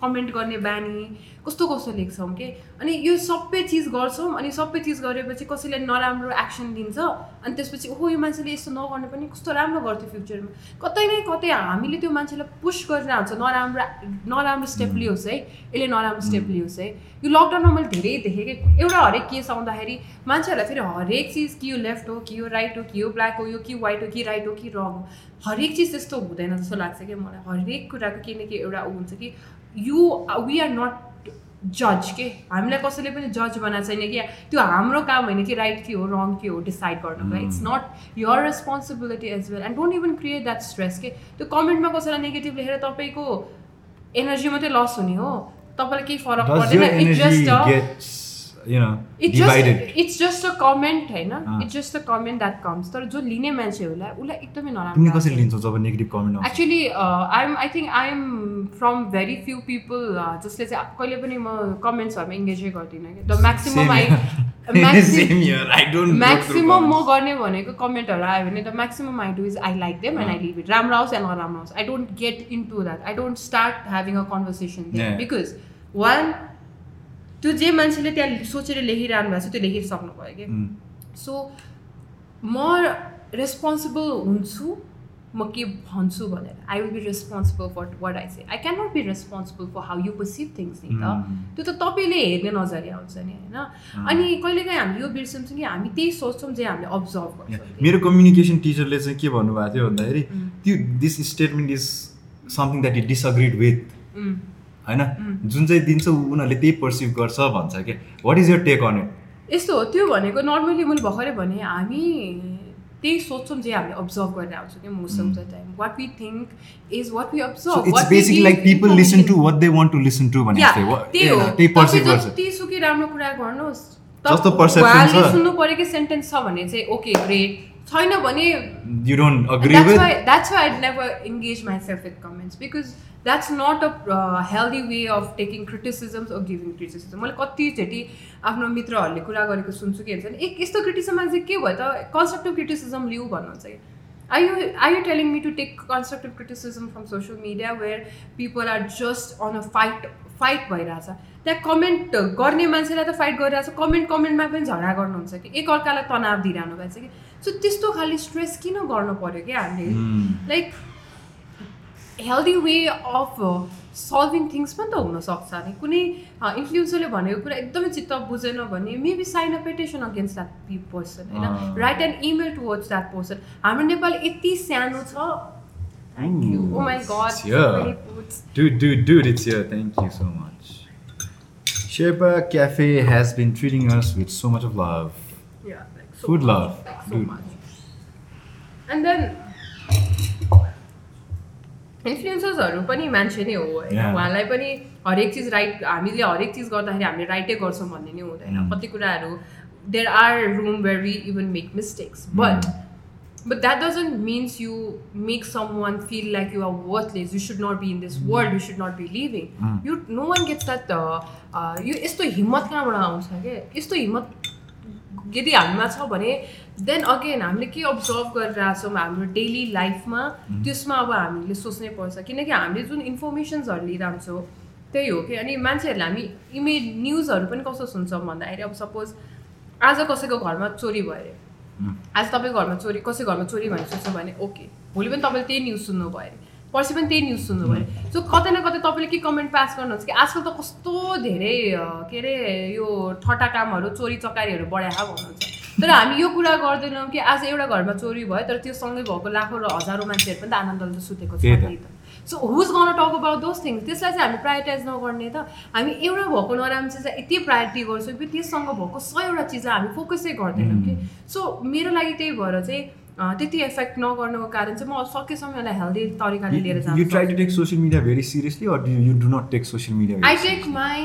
कमेन्ट गर्ने बानी कस्तो कस्तो लेख्छौँ कि? अनि यो सबै चिज गर्छौँ अनि सबै चिज गरेपछि कसैले नराम्रो एक्सन दिन्छ अनि त्यसपछि ओहो यो मान्छेले यस्तो नगर्ने पनि कस्तो राम्रो गर्थ्यो फ्युचरमा कतै नै कतै हामीले त्यो मान्छेलाई पुस गरेर हुन्छ नराम्रो नराम्रो स्टेप लियोस् है यसले नराम्रो स्टेप लियोस् है। यो लकडाउनमा मैले धेरै देखेँ कि एउटा हरेक केस आउँदाखेरि मान्छेहरूलाई फेरि हरेक चिज कि यो लेफ्ट हो कि यो राइट हो कि यो ब्ल्याक हो यो कि वाइट हो कि राइट हो कि रङ हो हरेक चिज त्यस्तो हुँदैन जस्तो लाग्छ कि मलाई। हरेक कुराको केही न केही एउटा ऊ हुन्छ कि यु वी आर नट जज के? हामीलाई कसैले पनि जज बनाएको छैन कि? त्यो हाम्रो काम होइन कि राइट के हो रङ के हो डिसाइड गर्नुको it's not your responsibility as well and don't even create that stress के? त्यो कमेन्टमा कसैलाई नेगेटिभ लेखेर तपाईँको एनर्जी मात्रै लस हुने हो। तपाईँलाई केही फरक पर्दैन। It's just you know it's divided. just it's just a comment it's just a comment that comes तर जो लिने मान्छेहरूलाई उसलाई एकदमै नराम्रो कसरी लिन्छौ जब negative comment actually I am I think I am from very few people जसले चाहिँ कहिले पनि म कमेन्ट्सहरूमा इङ्गेजै गर्दिनँ कि द म्याक्सिमम आई म्याक्सिमम म गर्ने भनेको कमेन्टहरू आयो भने the maximum I do is I like them and I leave it राम्रो आओस् या नराम्रो आओस् I don't get into that I don't start having a conversation because one त्यो जे मान्छेले त्यहाँ सोचेर लेखिरहनु भएको छ त्यो लेखिसक्नु भयो कि सो म रेस्पोन्सिबल हुन्छु म के भन्छु भनेर। I will be responsible for what I say I can not be responsible for how you perceive things नि त। त्यो त तपाईँले हेर्ने नजरिया हुन्छ नि होइन? अनि कहिलेकाहीँ हामी यो बिर्सन्छौँ कि हामी त्यही सोच्छौँ जे हामीले अब्जर्भ गर्छौँ। मेरो कम्युनिकेसन टिचरले चाहिँ के भन्नुभएको थियो भन्दाखेरि त्यो this statement is something that is disagreed with होइन? जुन चाहिँ दिन्छ उनीहरूले त्यही पर्सिभ गर्छ भन्छ कि? What is your take on it यस्तो हो त्यो भनेको नर्मली मैले भर्खरै भने हामी त्यही सोच्छौँ जे हामीले अब्जर्भ गरेर आउँछौँ कि most of the time what we think is what we observe it's basically like people listen to what they want to listen to भने त्यही हो। त्यही पर्सिभ गर्छ। जतिसुकै राम्रो कुरा गर्नुहोस् सुन्नु पऱ्यो कि सेन्टेन्स छ भने चाहिँ ओके ग्रेट छैन भने healthy way of taking criticising criticism मैले कतिचोटि आफ्नो मित्रहरूले कुरा गरेको सुन्छु कि हुन्छ नि एक यस्तो क्रिटिसिममा चाहिँ के भयो त? कन्सट्रक्टिभ क्रिटिसिजम लिऊ भन्नुहुन्छ I you I you telling me to take constructive criticism from social media where people are just on a fight fight भइरहेछ? त्यहाँ कमेन्ट गर्ने मान्छेलाई त फाइट गरिरहेछ। कमेन्ट कमेन्टमा पनि झगडा गर्नुहुन्छ कि? एकअर्कालाई तनाव दिइरहनु भएको छ कि? सो त्यस्तो खालि स्ट्रेस किन गर्नु पऱ्यो कि हामीले. Like healthy way of solving things पनि त हुनसक्छ नि कुनै इन्फ्लुएन्सरले भनेको कुरा एकदमै चित्त बुझेन भने maybe sign a petition against that person होइन. Write an email towards that person हाम्रो नेपाल यति सानो छ you my god Yeah. Dude, dude, dude, it's here. Thank you so much. Sherpa Cafe has been treating us with so much of love. Food love, so dude. much and then इन्फ्लुएन्सर्सहरू पनि मान्छे नै हो होइन Yeah. उहाँलाई पनि हरेक चिज राइट हामीले हरेक चिज गर्दाखेरि हामीले राइटै गर्छौँ भन्ने नै हुँदैन Mm. कति कुराहरू there are room where we even make mistakes but But that doesn't means you make someone feel like you are worthless. You should not be in this world. You should not be leaving. Mm. You no one gets that. Uh, uh, यो यस्तो हिम्मत कहाँबाट आउँछ क्या यस्तो हिम्मत यदि हामीमा छ भने देन अगेन हामीले के अब्जर्भ गरिरहेछौँ हाम्रो डेली लाइफमा त्यसमा अब हामीले सोच्नै पर्छ। किनकि हामीले जुन इन्फर्मेसन्सहरू लिइरहन्छौँ त्यही हो कि। अनि मान्छेहरूले हामी इमेज न्युजहरू पनि कस्तो सुन्छौँ भन्दाखेरि अब सपोज आज कसैको घरमा चोरी भयो। अरे. आज तपाईँको घरमा चोरी कसै घरमा चोरी भनेर सोच्नु भने ओके भोलि पनि तपाईँले त्यही न्युज सुन्नु भयो अरे पर्सि पनि त्यही न्युज सुन्नु भयो। अरे सो कतै न कतै तपाईँले के कमेन्ट पास गर्नुहुन्छ कि आजकल त कस्तो धेरै के अरे यो ठट्टा कामहरू चोरी चकारीहरू बढाएको भन्नुहुन्छ। तर हामी यो कुरा गर्दैनौँ कि आज एउटा घरमा चोरी भयो तर त्यो सँगै भएको लाखौँ र हजारौँ मान्छेहरू पनि त आनन्दले त सुतेको छ। नि त। So who's gonna talk about those things त्यसलाई चाहिँ हामी प्रायोरिटाइज नगर्ने त। हामी एउटा भएको नराम्रो चिजलाई यति प्रायोरिटी गर्छौँ कि त्यससँग भएको सयवटा चिजलाई हामी फोकसै गर्दैनौँ कि। सो मेरो लागि त्यही भएर चाहिँ त्यति एफेक्ट नगर्नुको कारण चाहिँ म सकेसम्म एउटा हेल्दी तरिकाले लिएर जान्छु you try to take social media very seriously or you do not take social media I take my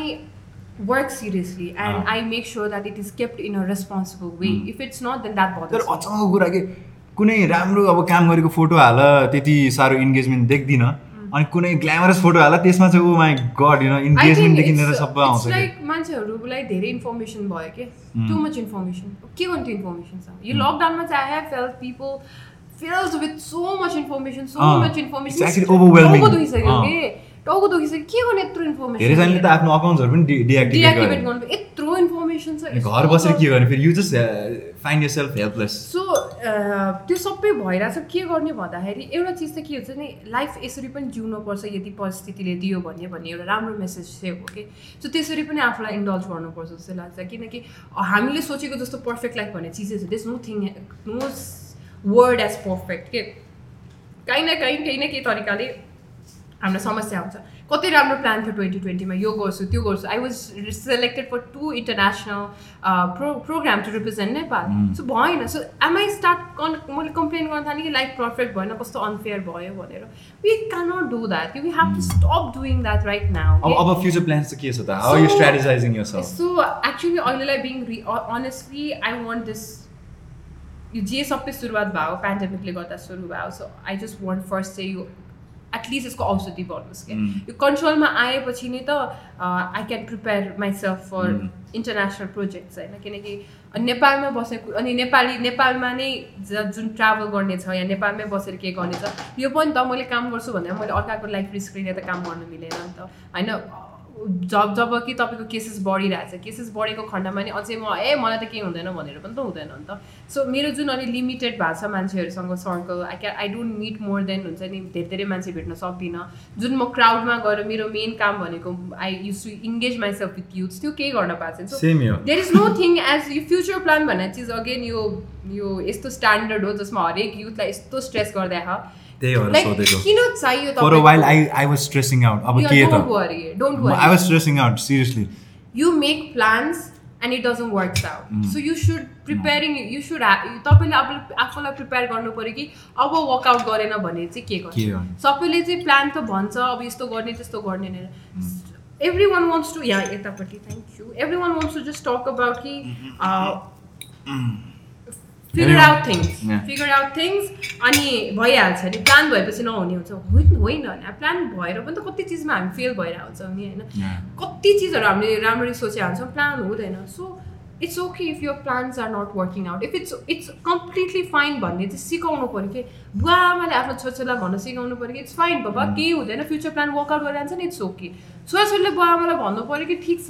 work seriously and I make sure that it is kept in a responsible way if it's not then that भयो अचानक कुरा कि कुनै राम्रो अब काम गरेको photo हाल त्यति साह्रो इन्गेजमेन्ट देख्दिनँ। अनि कुनै ग्ल्यामरस फोटो हाल त्यसमा चाहिँ oh my god you think इन्गेजमेन्टदेखि लिएर सबै आउँछ कि like मान्छेहरूलाई धेरै इन्फर्मेसन भयो कि. टु मच इन्फर्मेसन के गर्नु त्यो इन्फर्मेसन छ यो लकडाउनमा चाहिँ I have felt people filled with so much information so much information दुखिसक्यो Ah. कि टाउको दुखिसक्यो के गर्ने यत्रो इन्फर्मेसन धेरैजनाले त आफ्नो अकाउन्ट्सहरू पनि डिएक्टिभेट डिएक्टिभेट गरे गर्नु। यत्रो इन्फर्मेसन छ घर बसेर के गर्ने? फेरि you just find yourself helpless so त्यो सबै भइरहेछ के गर्ने भन्दाखेरि एउटा चिज चाहिँ के हुन्छ नि लाइफ यसरी पनि जिउनुपर्छ यदि परिस्थितिले दियो भने भन्ने एउटा राम्रो मेसेज चाहिँ हो कि सो त्यसरी पनि आफूलाई इन्डल्ज गर्नुपर्छ जस्तो लाग्छ किनकि हामीले सोचेको जस्तो पर्फेक्ट लाइफ भन्ने चिजै छ। There's no thing no word as perfect के? काहीँ न काहीँ केही न केही तरिकाले हामीलाई समस्या आउँछ कति राम्रो प्लान थियो ट्वेन्टी ट्वेन्टीमा यो गर्छु त्यो गर्छु। I was selected for to international pro program to represent Nepal. So भएन। सो एम आई स्टार्ट कन् मैले कम्प्लेन गर्न थालेँ कि लाइफ पर्फेक्ट भएन कस्तो अनफेयर भयो भनेर। We cannot do that we have to stop doing that right now अब फ्युचर प्लान्स के छ त? How you strategising so actually अहिलेलाई being honestly I want this यो जे सबै सुरुवात भयो पेन्डेमिकले गर्दा सुरु भयो। So I just want first चाहिँ यो एटलिस्ट यसको औषधि बनोस् क्या. यो कन्ट्रोलमा आएपछि नै त I can prepare myself for. International projects होइन किनकि नेपालमा बसेको अनि नेपाली नेपालमा नै जुन ट्राभल गर्ने छ या नेपालमै बसेर के गर्ने छ यो पनि त मैले काम गर्छु भनेर मैले अर्काको लाइफ रिस्क लिएर त काम गर्न मिलेन नि त होइन जब जब कि तपाईँको केसेस बढिरहेछ। केसेस बढेको खण्डमा नि अझै म ए मलाई त केही हुँदैन भनेर पनि त हुँदैन नि त। सो मेरो जुन अलिक लिमिटेड भएको छ मान्छेहरूसँग circle I can I don't meet more than हुन्छ नि धेरै धेरै मान्छे भेट्न सक्दिनँ। जुन म क्राउडमा गएर मेरो मेन काम भनेको I use to engage myself with youths त्यो केही गर्न पाएको छैन। There is no thing as यो फ्युचर प्लान भन्ने चिज अगेन यो यो यस्तो स्ट्यान्डर्ड हो जसमा हरेक युथलाई यस्तो स्ट्रेस गर्दै त्यही भएर सोधेको। किन चाहियो for a while I I was stressing out अब के डोन्ट त? Worry I was stressing out seriously you make plans and it doesn't work out. Mm. so you should preparing you should ha- तपाईँले अब आफूलाई prepare गर्नु पऱ्यो कि अब वर्कआउट गरेन भने चाहिँ के गर्छ? सबैले चाहिँ प्लान त भन्छ अब यस्तो गर्ने त्यस्तो गर्ने Mm. Everyone wants to यहाँ यतापट्टि thank you everyone wants to just talk about कि figure out things. Figure out things अनि भइहाल्छ नि प्लान भएपछि नहुने हुन्छ। होइन होइन प्लान भएर पनि त कति चिजमा हामी फेल भइरहेको हुन्छौँ नि होइन. कति चिजहरू हामीले राम्ररी सोचेको हुन्छौँ प्लान हुँदैन। So it's okay if your plans are not working out if it's it's completely fine भन्ने चाहिँ सिकाउनु पऱ्यो कि। बुवा आमाले आफ्नो छोराछोरीलाई भन्न सिकाउनु पऱ्यो कि इट्स फाइन बाबा। केही हुँदैन फ्युचर प्लान वर्कआउट गरिरहन्छ नि इट्स ओके छोराछोरीले बुवा आमालाई भन्नु पऱ्यो कि ठिक छ।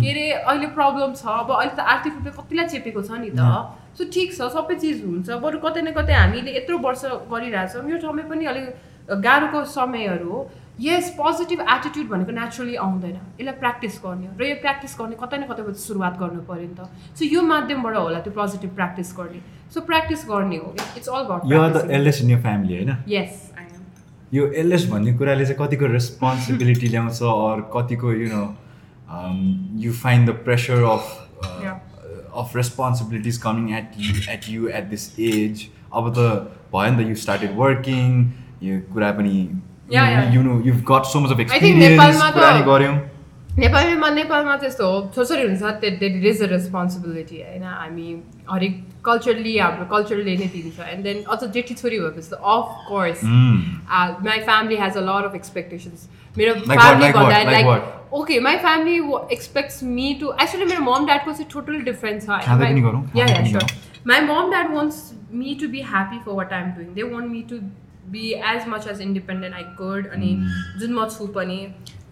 के अरे अहिले प्रब्लम छ। अब अहिले त आर्थिक रूपले कतिलाई चेपेको छ नि त? सो ठिक छ सबै चिज हुन्छ। बरु कतै न कतै हामीले यत्रो वर्ष गरिरहेछौँ यो समय पनि अलिक गाह्रोको समयहरू हो। यस पोजिटिभ एटिट्युड भनेको नेचुरली आउँदैन। यसलाई प्र्याक्टिस गर्ने हो। र यो प्र्याक्टिस गर्ने कतै न कतैबाट सुरुवात गर्नु पऱ्यो नि त। सो यो माध्यमबाट होला त्यो पोजिटिभ प्र्याक्टिस गर्ने। सो प्र्याक्टिस गर्ने हो। It's all you are the about eldest in your family होइन? यस आई एम यो एल्डेस्ट भन्ने कुराले चाहिँ कतिको रेस्पोन्सिबिलिटी ल्याउँछ अर कतिको you know you find the pressure of. Of responsibilities coming at you at you at this age अब त भयो नि त यु स्टार्टेड वर्किङ यो कुरा पनि. You know you've got so much of experience गऱ्यौँ। नेपालीमा नेपालमा त्यस्तो हो छोरी हुन्छ देट इज अ रेस्पोन्सिबिलिटी होइन? हामी हरेक कल्चरली हाम्रो कल्चरले नै दिन्छ एन्ड देन अझ जेठी छोरी भएपछि त of course Mm. My family has a lot of expectations मेरो Like what, family like what, भन्दा like like okay my family expects me to actually मेरो मम ड्याडको चाहिँ टोटल डिफरेन्ट छ खाँदै पनि गरौँ, या खाँदै या पनि sure my mom dad wants me to be happy for what I'm doing they want me to be as much as independent I good अनि जुन म छु पनि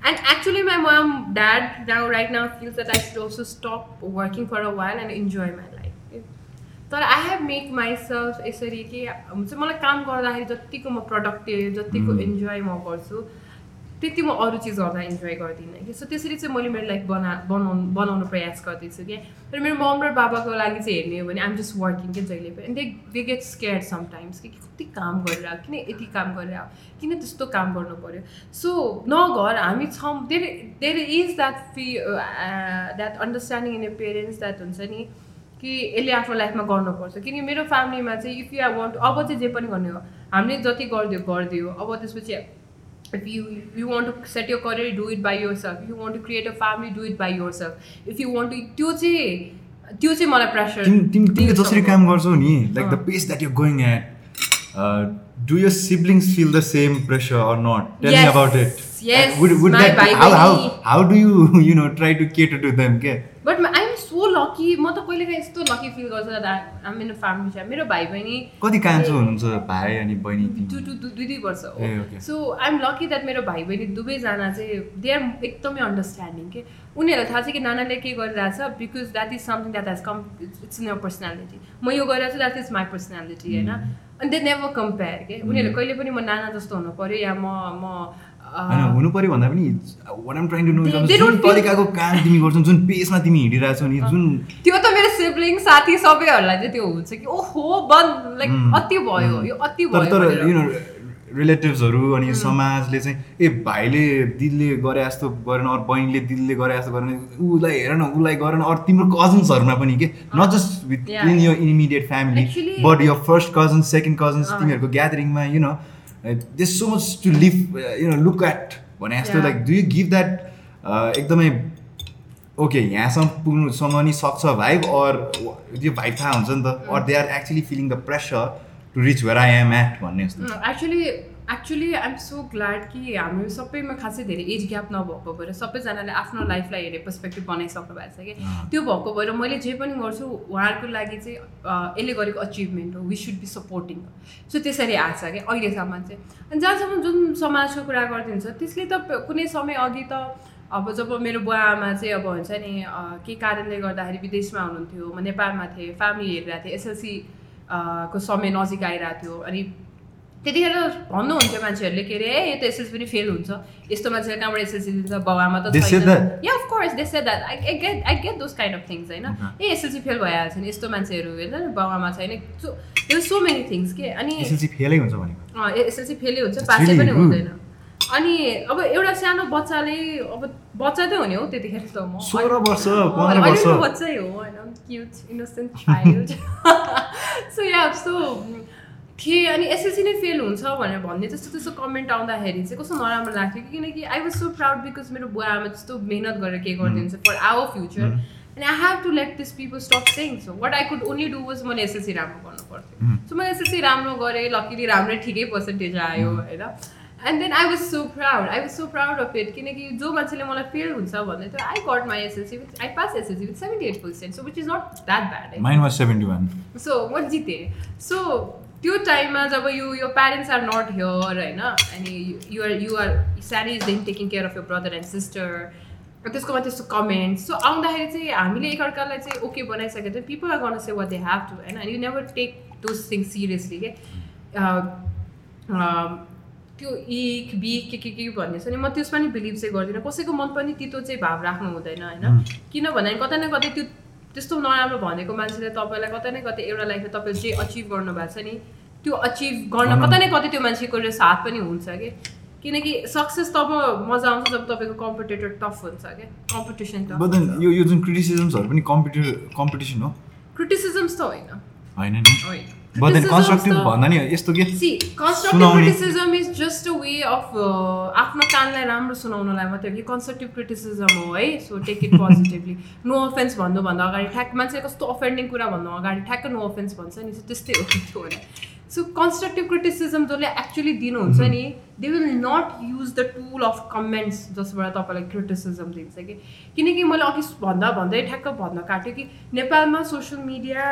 and actually my mom dad now right now feels that I should also stop working for a while and enjoy my life तर I have make myself यसरी कि हुन्छ मलाई काम गर्दाखेरि जतिको म प्रोडक्टिभ जतिको. इन्जोय म गर्छु त्यति म अरू चिज गर्दा इन्जोय गर्दिनँ कि सो त्यसरी चाहिँ मैले मेरो लाइफ बना बनाउनु बनाउनु प्रयास गर्दैछु कि तर मेरो मम र बाबाको लागि चाहिँ हेर्ने हो भने आइम जस्ट वर्किङ कि जहिले पनि। They they get scare sometimes कि कति काम गरिरहेको किन यति काम गरिरहेको किन त्यस्तो काम गर्नु पऱ्यो सो नगर हामी छौँ देयर देयर इज द्याट फि that understanding in your parents that हुन्छ नि कि यसले आफ्नो लाइफमा गर्नुपर्छ। किनकि मेरो फ्यामिलीमा चाहिँ इफ यु आई वान्ट अब चाहिँ जे पनि गर्ने हो हामीले जति गरिदियो गरिदियो। अब त्यसपछि if you you want to set your career do it by yourself. If you want to create a family do it by yourself. If you want to त्यो चाहिँ त्यो चाहिँ मलाई प्रेसर तिमीले जसरी काम गर्छौ नि लाइक द अँ। Pace that you going at do your siblings feel the same pressure or not tell me about it. How do you you know try to cater to them के but I am so lucky म त कहिलेकाहीँ यस्तो lucky feel गर्छु आम in family छ मेरो भाइ बहिनी कति कान्छो हुनुहुन्छ? भाइ अनि बहिनी टु तिमी टु दुई दुई वर्ष हो. So I am lucky that मेरो भाइ बहिनी दुवैजना चाहिँ दे आर एकदमै अन्डरस्ट्यान्डिङ के उनीहरूलाई थाहा छ कि नानाले के गरिरहेछ because that is something that has come it's in your personality म यो गरिरहेको छु द्याट इज माई पर्सनालिटी होइन? अनि दे नेभर कम्पेयर के उनीहरूले कहिले पनि म नाना जस्तो हुनु पऱ्यो या म म होइन हुनु पऱ्यो भन्दा पनि what am trying to know जुन तरिकाको काम तिमी गर्छौ जुन पेसमा तिमी हिँडिरहेछौ नि जुन त्यो त मेरो सिब्लिङ साथी सबैहरूलाई चाहिँ त्यो हुन्छ कि ओहो बन्द लाइक. अति भयो यो अति भयो तर। यु नो रिलेटिभ्सहरू अनि समाजले चाहिँ ए भाइले दिदीले गरे जस्तो गरेन अरू बहिनीले दिदीले गरे जस्तो गरेन उसलाई हेर न उसलाई गरेन अरू तिम्रो कजन्सहरूमा पनि के not just with. In your immediate family but your first cousins second cousins. तिमीहरूको ग्यादरिङमा you know this so much to live you know look at भने जस्तो. Like do you give that एकदमै ओके यहाँसम्म पुग्नुसम्म नि सक्छ भाइब अर त्यो vibe थाहा हुन्छ नि त? Or they are actually feeling the pressure to reach where I am at भन्ने जस्तो। Actually actually I'm so glad कि हाम्रो सबैमा खासै धेरै एज ग्याप नभएको भएर सबैजनाले आफ्नो लाइफलाई हेरेर पर्सपेक्टिभ बनाइसक्नु भएको छ कि। त्यो भएको भएर मैले जे पनि गर्छु उहाँहरूको लागि चाहिँ यसले गरेको अचिभमेन्ट हो। We should be supporting so त्यसरी आएको छ कि अहिलेसम्म चाहिँ। अनि जहाँसम्म जुन समाजको कुरा गरिदिन्छ त्यसले त कुनै समय अघि त अब जब मेरो बुवा आमा चाहिँ अब हुन्छ नि के कारणले गर्दाखेरि विदेशमा हुनुहुन्थ्यो म नेपालमा थिएँ फ्यामिली हेरिरहेको थिएँ एसएलसी को समय नजिक आइरहेको थियो। अनि त्यतिखेर भन्नुहुन्थ्यो मान्छेहरूले के अरे यो त एसएलसी पनि फेल हुन्छ। यस्तो मान्छेले कहाँबाट एसएलसी दिन्छ बाउआमा त? Yeah of course they said that I get I get those kind of things होइन? Okay. ए एसएलसी फेल भइहाल्छ नि यस्तो मान्छेहरू होइन बाउआमा छैन। So there so many things के? अनि एसएलसी फेलै हुन्छ भनेको। एसएलसी फेलै हुन्छ पासै पनि. हुँदैन। अनि अब एउटा सानो बच्चाले अब बच्चा त हुने हो त्यतिखेर त म। सोह्र वर्ष बच्चै हो होइन? Cute innocent child so yeah so थिएँ अनि एसएलसी नै फेल हुन्छ भनेर भन्ने त्यस्तो त्यस्तो कमेन्ट आउँदाखेरि चाहिँ कस्तो नराम्रो लाग्थ्यो कि किनकि I was so proud because मेरो बुवा आमा त्यस्तो मिहिनेत गरेर के गरिदिन्छ फर आवर फ्युचर अनि I have to let this people stop saying so what I could only do was मैले एसएससी राम्रो गर्नु पर्थ्यो। सो मैले एसएससी राम्रो गरेँ लकिली राम्रै ठिकै पर्सेन्टेज आयो होइन। And then I was so proud I was so proud of it किनकि जो मान्छेले मलाई फेल हुन्छ भन्दै थियो I got my SLC with I pass SLC with seventy eight percent so which is not that bad so म जितेँ so त्यो टाइममा जब यु यो प्यारेन्ट्स आर नट हियर होइन? अनि you're you're sari is then taking care of your brother and sister त्यसकोमा त्यस्तो comment so आउँदाखेरि चाहिँ हामीले एकअर्कालाई चाहिँ ओके बनाइसकेको थियो। पिपल आर गर्न say what they have to होइन? You never take those things seriously के त्यो इक बिक के के के भन्ने छ नि म त्यसमा नि बिलिभ चाहिँ गर्दिनँ। कसैको मन पनि तितो चाहिँ भाव राख्नु हुँदैन होइन? किनभने कतै न कतै त्यो त्यस्तो नराम्रो भनेको मान्छेले तपाईँलाई कतै न कतै एउटा लाइफमा तपाईँले जे अचिभ गर्नुभएको छ नि त्यो अचिभ गर्न कतै न कतै त्यो मान्छेको साथ पनि हुन्छ कि? किनकि सक्सेस तब मजा आउँछ जब तपाईँको कम्पिटेटर टफ हुन्छ क्या कम्पिटिसन टफ यो यो जुन क्रिटिसिजम्सहरू पनि कम्पिटिर कम्पिटिसन हो। क्रिटिसिजम्स त होइन। होइन नि। But then constructive भन्दा नि यस्तो के? Constructive criticism is just a way of आफ्नो कानलाई राम्रो सुनाउनलाई मात्रै कि कन्स्ट्रक्टिभ क्रिटिसिजम हो है? So take it positively no offence भन्नुभन्दा अगाडि ठ्याक मान्छे कस्तो अफेन्डिङ कुरा भन्नु अगाडि ठ्याक्क नो अफेन्स भन्छ नि त्यस्तै हो त्यो होला सो कन्स्ट्रक्टिभ क्रिटिसिजम जसले एक्चुली दिनुहुन्छ नि they will not use the tool of comments जसबाट तपाईँलाई क्रिटिसिजम दिन्छ कि। किनकि मैले अघि भन्दा भन्दै ठ्याक्क भन्न काट्यो कि नेपालमा सोसियल मिडिया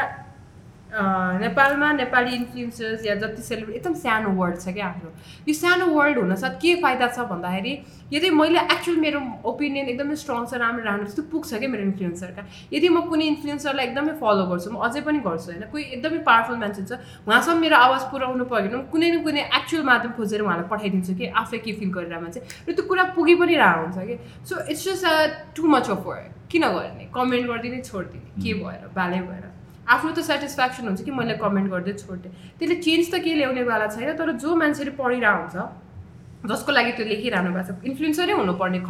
नेपालमा नेपाली इन्फ्लुएन्सर्स या जति सेलिब्रेट एकदम सानो वर्ल्ड छ क्या हाम्रो यो सानो वर्ल्ड हुनसाथ के फाइदा छ भन्दाखेरि यदि मैले एक्चुअल मेरो ओपिनियन एकदमै स्ट्रङ छ राम्रो राम्रो त्यो पुग्छ क्या मेरो इन्फ्लुएन्सरका यदि म कुनै इन्फ्लुएन्सरलाई एकदमै फलो गर्छु म अझै पनि गर्छु होइन कोही एकदमै पावरफुल मान्छे छ उहाँसम्म मेरो आवाज पुऱ्याउनु पऱ्यो कुनै न कुनै एक्चुअल माध्यम खोजेर उहाँलाई पठाइदिन्छु कि आफै के फिल गरेर मान्छे र त्यो कुरा पुगि पनि रहेको हुन्छ कि so it's just too much of work किन गर्ने कमेन्ट गरिदिने छोडिदिने के भएर बाले भएर आफ्नो त सेटिस्फ्याक्सन हुन्छ कि मैले कमेन्ट गर्दै छोडिदिएँ त्यसले चेन्ज त के ल्याउनेवाला छैन तर जो मान्छेले पढिरहेको हुन्छ जसको लागि त्यो लेखिरहनु भएको छ इन्फ्लुएन्सरै हुनुपर्ने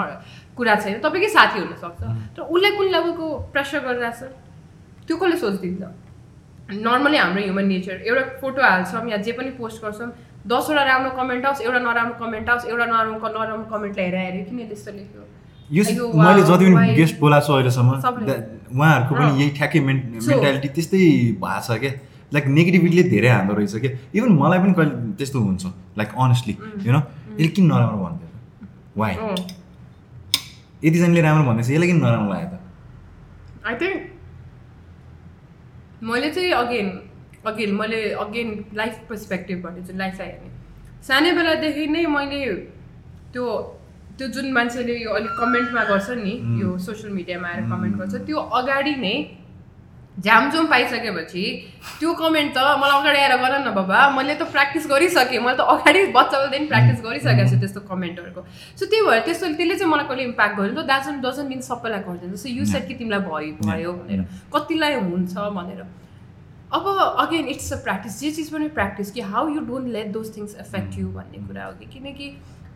कुरा छैन तपाईँकै साथी हुनसक्छ। तर उसलाई कुन लेभलको प्रेसर गरिरहेछ त्यो कसले सोचिदिन्छ? नर्मली हाम्रो ह्युमन नेचर एउटा फोटो हाल्छौँ या जे पनि पोस्ट गर्छौँ दसवटा राम्रो कमेन्ट आओस् एउटा नराम्रो कमेन्ट आओस् एउटा नराम्रो नराम्रो कमेन्ट ल्याएर हेऱ्यो किन त्यस्तो लेख्यो? यो मैले जति पनि गेस्ट बोलाएको छु अहिलेसम्म उहाँहरूको पनि यही ठ्याक्कै मेन्टालिटी त्यस्तै भएको छ क्या। लाइक नेगेटिभिटीले धेरै हान्दो रहेछ क्या। इभन मलाई पनि कहिले त्यस्तो हुन्छ। लाइक अनेस्टली यु नो यसले किन नराम्रो भन्दैछ वाइ यतिजनाले राम्रो भन्दैछ। यसलाई किन नराम्रो लाग्यो त? आई थिङ्क मैले चाहिँ अगेन अगेन मैले अगेन लाइफ पर्सपेक्टिभ भन्ने चाहिँ लाइफ हेर्ने सानै बेलादेखि नै मैले त्यो त्यो जुन मान्छेले यो अलिक कमेन्टमा गर्छ नि यो सोसियल मिडियामा आएर कमेन्ट गर्छ त्यो अगाडि नै झ्यामझुम पाइसकेपछि त्यो कमेन्ट त मलाई अगाडि आएर गर न बाबा मैले त प्र्याक्टिस गरिसकेँ मैले त अगाडि बच्चादेखि प्र्याक्टिस गरिसकेको छु त्यस्तो कमेन्टहरूको। सो त्यही भएर त्यस्तो त्यसले चाहिँ मलाई कहिले इम्प्याक्ट गर्यो त दाजन डजन मिन सबैलाई गर्दैन जस्तो यु सेट कि तिमीलाई भयो भयो भनेर। कतिलाई हुन्छ भनेर। अब अगेन इट्स अ प्र्याक्टिस जे चिज पनि प्र्याक्टिस कि how you don't let those things affect you भन्ने कुरा हो कि? किनकि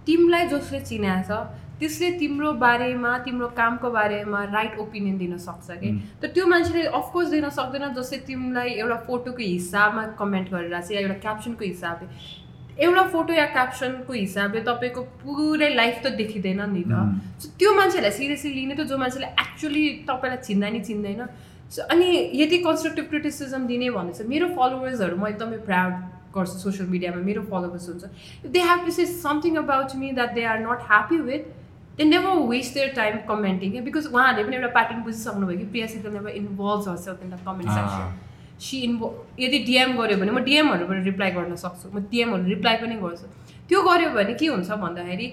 तिमीलाई जसले चिनाएको छ त्यसले तिम्रो बारेमा तिम्रो कामको बारेमा राइट ओपिनियन दिन सक्छ कि? तर त्यो मान्छेले अफकोर्स दिन सक्दैन जस्तै तिमीलाई एउटा फोटोको हिसाबमा कमेन्ट गरेर चाहिँ या एउटा क्याप्सनको हिसाबले। एउटा फोटो या क्याप्सनको हिसाबले तपाईँको पुरै लाइफ त देखिँदैन नि त। सो त्यो मान्छेलाई सिरियसली लिने त जो मान्छेले एक्चुली तपाईँलाई चिन्दा नि चिन्दैन। सो अनि यदि कन्स्ट्रक्टिभ क्रिटिसिजम दिने भने चाहिँ मेरो फलोवर्सहरू म एकदमै प्राउड गर्छु सोसियल मिडियामा मेरो फलोवर्स हुन्छ they have to say something about me that they are not happy with they never waste their time commenting क्या बिकज उहाँहरूले पनि एउटा प्याटर्न बुझिसक्नु भयो कि प्रियासित never involve in the comment section see इन्भो यदि डिएम गऱ्यो भने म डिएमहरूबाट रिप्लाई गर्न सक्छु। म डिएमहरू रिप्लाई पनि गर्छु। त्यो गऱ्यो भने के हुन्छ भन्दाखेरि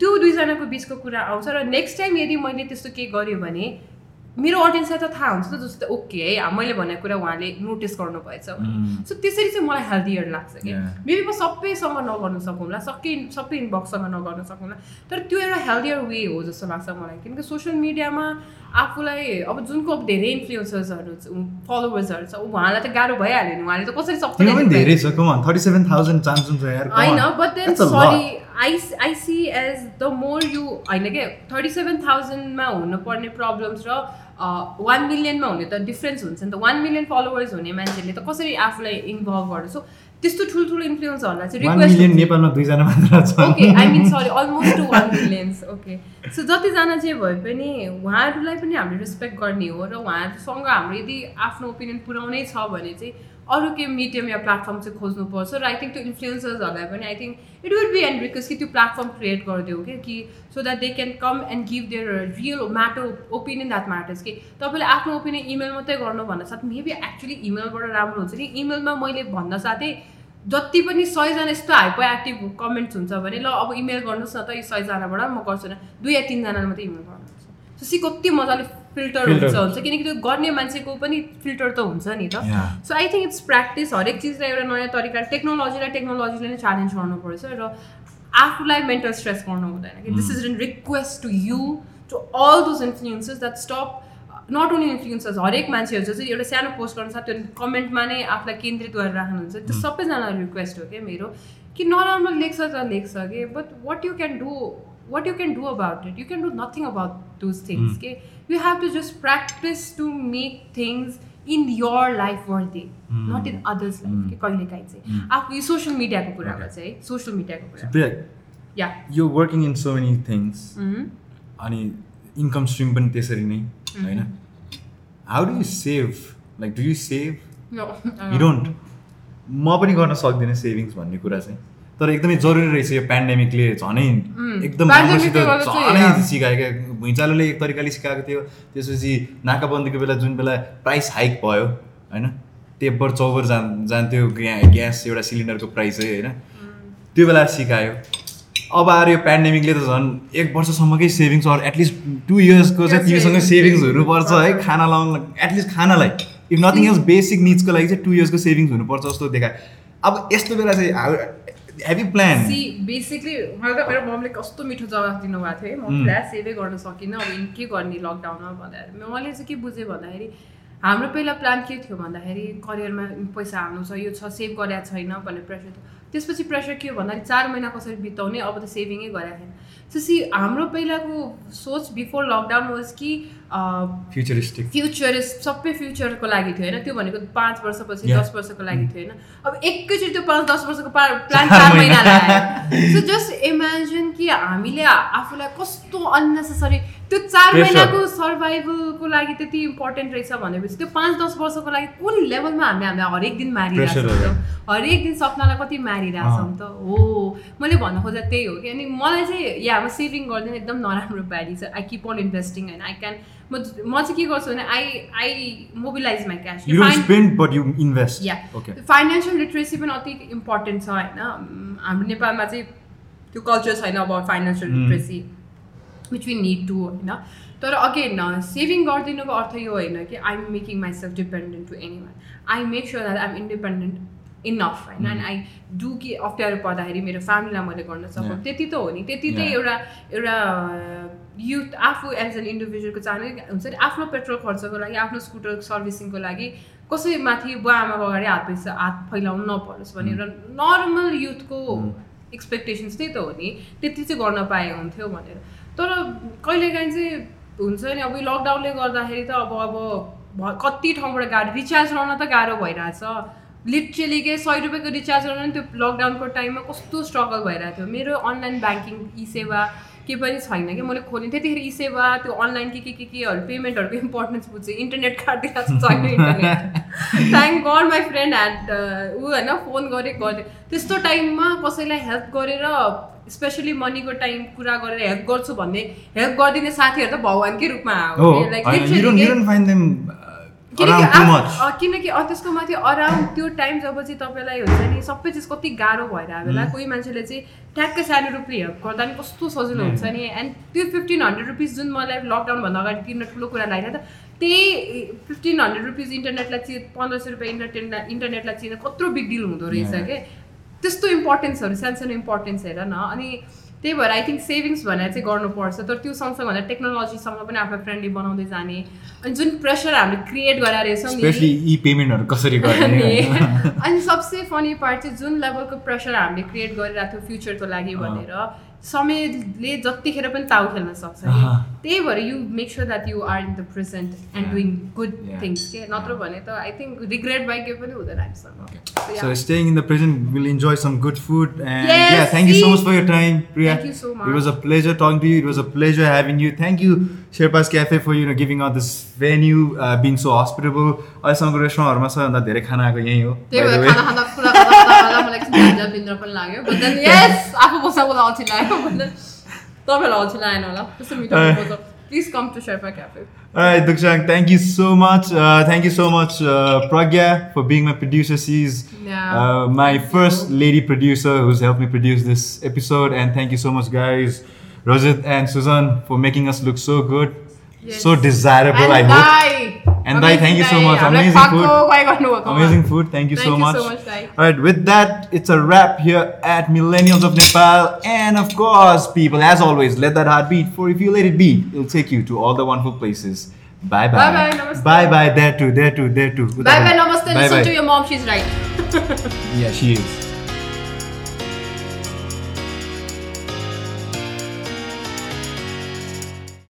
त्यो दुईजनाको बिचको कुरा आउँछ र नेक्स्ट टाइम यदि मैले त्यस्तो केही गऱ्यो भने मेरो अडियन्सलाई त थाहा हुन्छ त जस्तो ओके है मैले भनेको कुरा उहाँले नोटिस गर्नु भएछ सो त्यसरी चाहिँ मलाई हेल्दियर लाग्छ कि? मेबी म सबैसँग नगर्नु सकौँला सबै सबै इनबक्ससँग नगर्न सकौँला तर त्यो एउटा हेल्दियर वे हो जस्तो लाग्छ मलाई। किनकि सोसियल मिडियामा आफूलाई अब जुनको अब धेरै इन्फ्लुएन्सर्सहरू फलोवर्सहरू छ उहाँलाई त गाह्रो भइहाल्यो नि उहाँले त कसरी सक्छ होइन but then sorry I I see as the more you होइन क्या थर्टी सेभेन थाउजन्डमा हुनुपर्ने प्रब्लम्स र वान मिलियनमा हुने त डिफ्रेन्स हुन्छ नि त। वान मिलियन फलोवर्स हुने मान्छेले त कसरी आफूलाई इन्भल्भ गर्छ? सो त्यस्तो ठुल्ठुलो इन्फ्लुएन्सहरूलाई चाहिँ रिक्वेस्ट नेपालमा दुईजना मात्र छ। Okay I mean sorry almost to one millions okay so जतिजना चाहिँ भए पनि उहाँहरूलाई पनि हामीले रेस्पेक्ट गर्ने हो र उहाँहरूसँग हाम्रो यदि आफ्नो ओपिनियन पुऱ्याउनै छ भने चाहिँ अरू केही मिडियम या प्लेटफर्म चाहिँ खोज्नुपर्छ र आई थिङ्क त्यो इन्फ्लुएन्सर्सहरूलाई पनि I think it will be and because कि त्यो प्लेटफर्म क्रिएट गरिदियो क्या कि so that they can come and give their real matter opinion that matters कि तपाईँले आफ्नो ओपिनियन इमेल मात्रै गर्नु भन्दा साथ मेबी एक्चुली इमेलबाट राम्रो हुन्छ कि इमेलमा मैले भन्न साथै जति पनि सयजना यस्तो हाइपो एक्टिभ कमेन्ट्स हुन्छ भने ल अब इमेल गर्नुहोस् न त यो सयजनाबाट म गर्छु न। दुई या तिनजनाले मात्रै इमेल गर्नुहुन्छ। सो सी कति मजाले फिल्टर. हुन्छ हुन्छ। किनकि त्यो गर्ने मान्छेको पनि फिल्टर त हुन्छ नि त. So I think it's practice हरेक चिजलाई एउटा नयाँ तरिका टेक्नोलोजीलाई टेक्नोलोजीले नै च्यालेन्ज गर्नुपर्छ र आफूलाई मेन्टल स्ट्रेस गर्नु हुँदैन। कि this is an request to you to all those influences that stop not only influencers हरेक मान्छेहरू चाहिँ एउटा सानो पोस्ट गर्नु छ त्यो कमेन्टमा नै आफूलाई केन्द्रित गरेर राख्नुहुन्छ। त्यो सबैजनालाई रिक्वेस्ट हो क्या मेरो। कि नराम्रो लेख्छ त लेख्छ कि but what you can do what you can do about it you can do nothing about those things के you have to just practice to make things in your life worthy not in others life कि कहिले काहीँ चाहिँ आफू यो social मिडियाको कुरामा चाहिँ सोसियल मिडियाको कुरा यो working in so many things अनि इन्कम स्ट्रिम पनि त्यसरी नै होइन how do you save like do you save you don't म पनि गर्न सक्दिनँ सेभिङ्स भन्ने कुरा चाहिँ तर एकदमै जरुरी रहेछ यो पेन्डेमिकले झनै एकदम झनै. सिकायो क्या भुइँचालोले एक तरिकाले सिकाएको थियो। त्यसपछि नाकाबन्दीको बेला जुन बेला प्राइस हाइक भयो होइन? तेब्बर चौबर जान जान्थ्यो ग्या- ग्यास एउटा सिलिन्डरको प्राइस है होइन? त्यो बेला सिकायो। अब आएर यो पेन्डेमिकले त झन् एक वर्षसम्मकै सेभिङ्स अरू एटलिस्ट टु इयर्सको चाहिँ तिमीसँग सेभिङ्स. हुनुपर्छ है? खाना लाउनु एटलिस्ट खानालाई। इफ नथिङ एल्स बेसिक निड्सको लागि चाहिँ टु इयर्सको सेभिङ्स हुनुपर्छ जस्तो देखायो। अब यस्तो बेला चाहिँ हेभ प्लान सी बेसिकली मलाई त मेरो मम्मीले कस्तो मिठो जवाफ दिनुभएको थियो है म पुरा सेभै गर्न सकिनँ अब इन के गर्ने लकडाउनमा भन्दाखेरि मैले चाहिँ के बुझेँ? भन्दाखेरि हाम्रो पहिला प्लान के थियो? भन्दाखेरि करियरमा पैसा हाल्नु छ यो छ सेभ गरेको छैन भन्ने प्रेसर थियो। त्यसपछि प्रेसर के हो भन्दाखेरि चार महिना कसरी बिताउने अब त सेभिङै गरेको छैन। सी हाम्रो पहिलाको सोच बिफोर लकडाउन वाज कि फ्युचरिस्टिक फ्युचर सबै फ्युचरको लागि थियो होइन त्यो भनेको पाँच वर्षपछि. दस वर्षको लागि थियो होइन अब एकैचोटि त्यो पाँच दस वर्षको पा प्लान चार महिना सो जस्ट इमेजिन कि हामीले आफूलाई कस्तो अननेसेसरी त्यो चार. महिनाको सर्भाइभलको लागि त्यति इम्पोर्टेन्ट रहेछ भनेपछि त्यो पाँच दस वर्षको लागि कुन लेभलमा हामी हामीलाई हरेक दिन मारिरहेछौँ हरेक दिन सपनालाई कति मारिरहेछौँ त? हो। मैले भन्न खोजेँ त्यही हो कि अनि मलाई चाहिँ या म सेभिङ गर्दैन एकदम नराम्रो बानी छ आई किप अन इन्भेस्टिङ होइन आई क्यान म म चाहिँ के गर्छु भने I I mobilize my cash you financial literacy पनि अति इम्पोर्टेन्ट छ होइन? हाम्रो नेपालमा चाहिँ त्यो कल्चर छैन about financial. Literacy which we need to होइन? तर अगेन सेभिङ गरिदिनुको अर्थ यो होइन कि I am making myself dependent to any one I make sure that I am independent enough होइन एन्ड आई डु कि अप्ठ्यारो पर्दाखेरि मेरो फ्यामिलीलाई मैले गर्न सकौँ. त्यति त हो नि। त्यति Yeah. एउटा एउटा युथ आफू एज एन इन्डिभिजुअलको चाहने हुन्छ नि आफ्नो पेट्रोल खर्चको लागि आफ्नो स्कुटर सर्भिसिङको लागि कसैमाथि बुवा आमाको अगाडि हात पैसा हात फैलाउनु नपरोस् भन्ने एउटा नर्मल युथको एक्सपेक्टेसन्स त्यही त हो नि। त्यति चाहिँ गर्न पाए हुन्थ्यो भनेर। तर कहिलेकाहीँ चाहिँ हुन्छ नि अब यो लकडाउनले गर्दाखेरि त अब अब कति ठाउँबाट गाह्रो रिचार्ज गर्न त गाह्रो भइरहेछ। लिटरली के सय रुपियाँको रिचार्ज गर्न नि त्यो लकडाउनको टाइममा कस्तो स्ट्रगल भइरहेको थियो। मेरो अनलाइन ब्याङ्किङ ई सेवा के पनि छैन कि मैले खोलेँ त्यतिखेर ई सेवा त्यो अनलाइन के के के केहरू पेमेन्टहरूको इम्पोर्टेन्स बुझेँ। इन्टरनेट काटिरहेको छ छैन internet thank god my friend had ऊ होइन फोन गरेँ गरेँ। त्यस्तो टाइममा कसैलाई हेल्प गरेर स्पेसली मनीको टाइम कुरा गरेर हेल्प गर्छु भन्ने हेल्प गरिदिने साथीहरू त भगवान्कै रूपमा हो। किनकि त्यसको माथि अराउन्ड त्यो टाइम जब चाहिँ तपाईँलाई हुन्छ नि सबै चिज कति गाह्रो भएर बेला कोही मान्छेले चाहिँ ट्याक्कै सानो रुपियाँ हेल्प गर्दा नि कस्तो सजिलो हुन्छ नि। एन्ड त्यो फिफ्टिन हन्ड्रेड रुपिस जुन मलाई लकडाउनभन्दा अगाडि तिर्न ठुलो कुरा लागेन त त्यही फिफ्टिन हन्ड्रेड रुपिस इन्टरनेटलाई चाहिँ पन्ध्र सय रुपियाँ इन्टरटेनलाई इन्टरनेटलाई चाहिँ कत्रो बिग डिल हुँदो रहेछ Yeah. के। त्यस्तो इम्पोर्टेन्सहरू सानसानो इम्पोर्टेन्स हेर न। अनि त्यही भएर आई थिङ्क सेभिङ्स भनेर चाहिँ गर्नुपर्छ। तर त्यो सँगसँगै भन्दा टेक्नोलोजीसँग पनि आफूलाई फ्रेन्डली बनाउँदै जाने। अनि जुन प्रेसर हामीले क्रिएट गरेर रहेछौँ नि पेमेन्टहरू कसरी गर्ने? अनि सबसे फनी पार्ट चाहिँ जुन लेभलको प्रेसर हामीले क्रिएट गरिरहेको थियो फ्युचरको लागि भनेर। समयले जतिखेर पनि ताउ खेल्न सक्छ कि। त्यही भएर you make sure that you are in the present and. Doing good. Things के नत्र भने त आई थिङ्क रिग्रेट बाई केही पनि हुँदैन हामीसँग time, Priya. Thank you so It was a much. pleasure talking to you. It was a pleasure having you. Thank you, Sherpa's Cafe, for you know giving out this venue, uh, being so hospitable. अहिलेसम्मको रेस्टुरेन्टहरूमा सबैभन्दा धेरै खाना आएको यहीँ हो त्यही by the भएर way. खाना खाँदा कुरा गर्दा गर्दा गर्दा मलाई एकछिन भित्र भित्र पनि लाग्यो But then, yes आफू बस्दा बस्दा अल्छी लाग्यो But then तपाईँहरूलाई अल्छी लागेन होला त्यस्तो मिठो Uh. मिठो please come to Sherpa cafe All right, Dukshang, thank you so much. Uh, thank you so much, uh, Pragya, for being my producer. She's Yeah. uh, my first lady producer who's helped me produce this episode. And thank you so much, guys, Rajat and Suzanne, for making us look so good, Yes. so desirable. I hope. And Dai, oh thank you so much. Amazing food. Amazing food. Thank you Thank so you much. so much, All right, with that, it's a wrap here at Millennials of Nepal. And of course, people, as always, let that heart beat. For if you let it beat, it'll take you to all the wonderful places. Bye bye. Bye-bye, namaste. Bye bye. There too. There too. There too. Bye bye, namaste. Bye Listen bye. to your mom, she's right. Yeah, she is.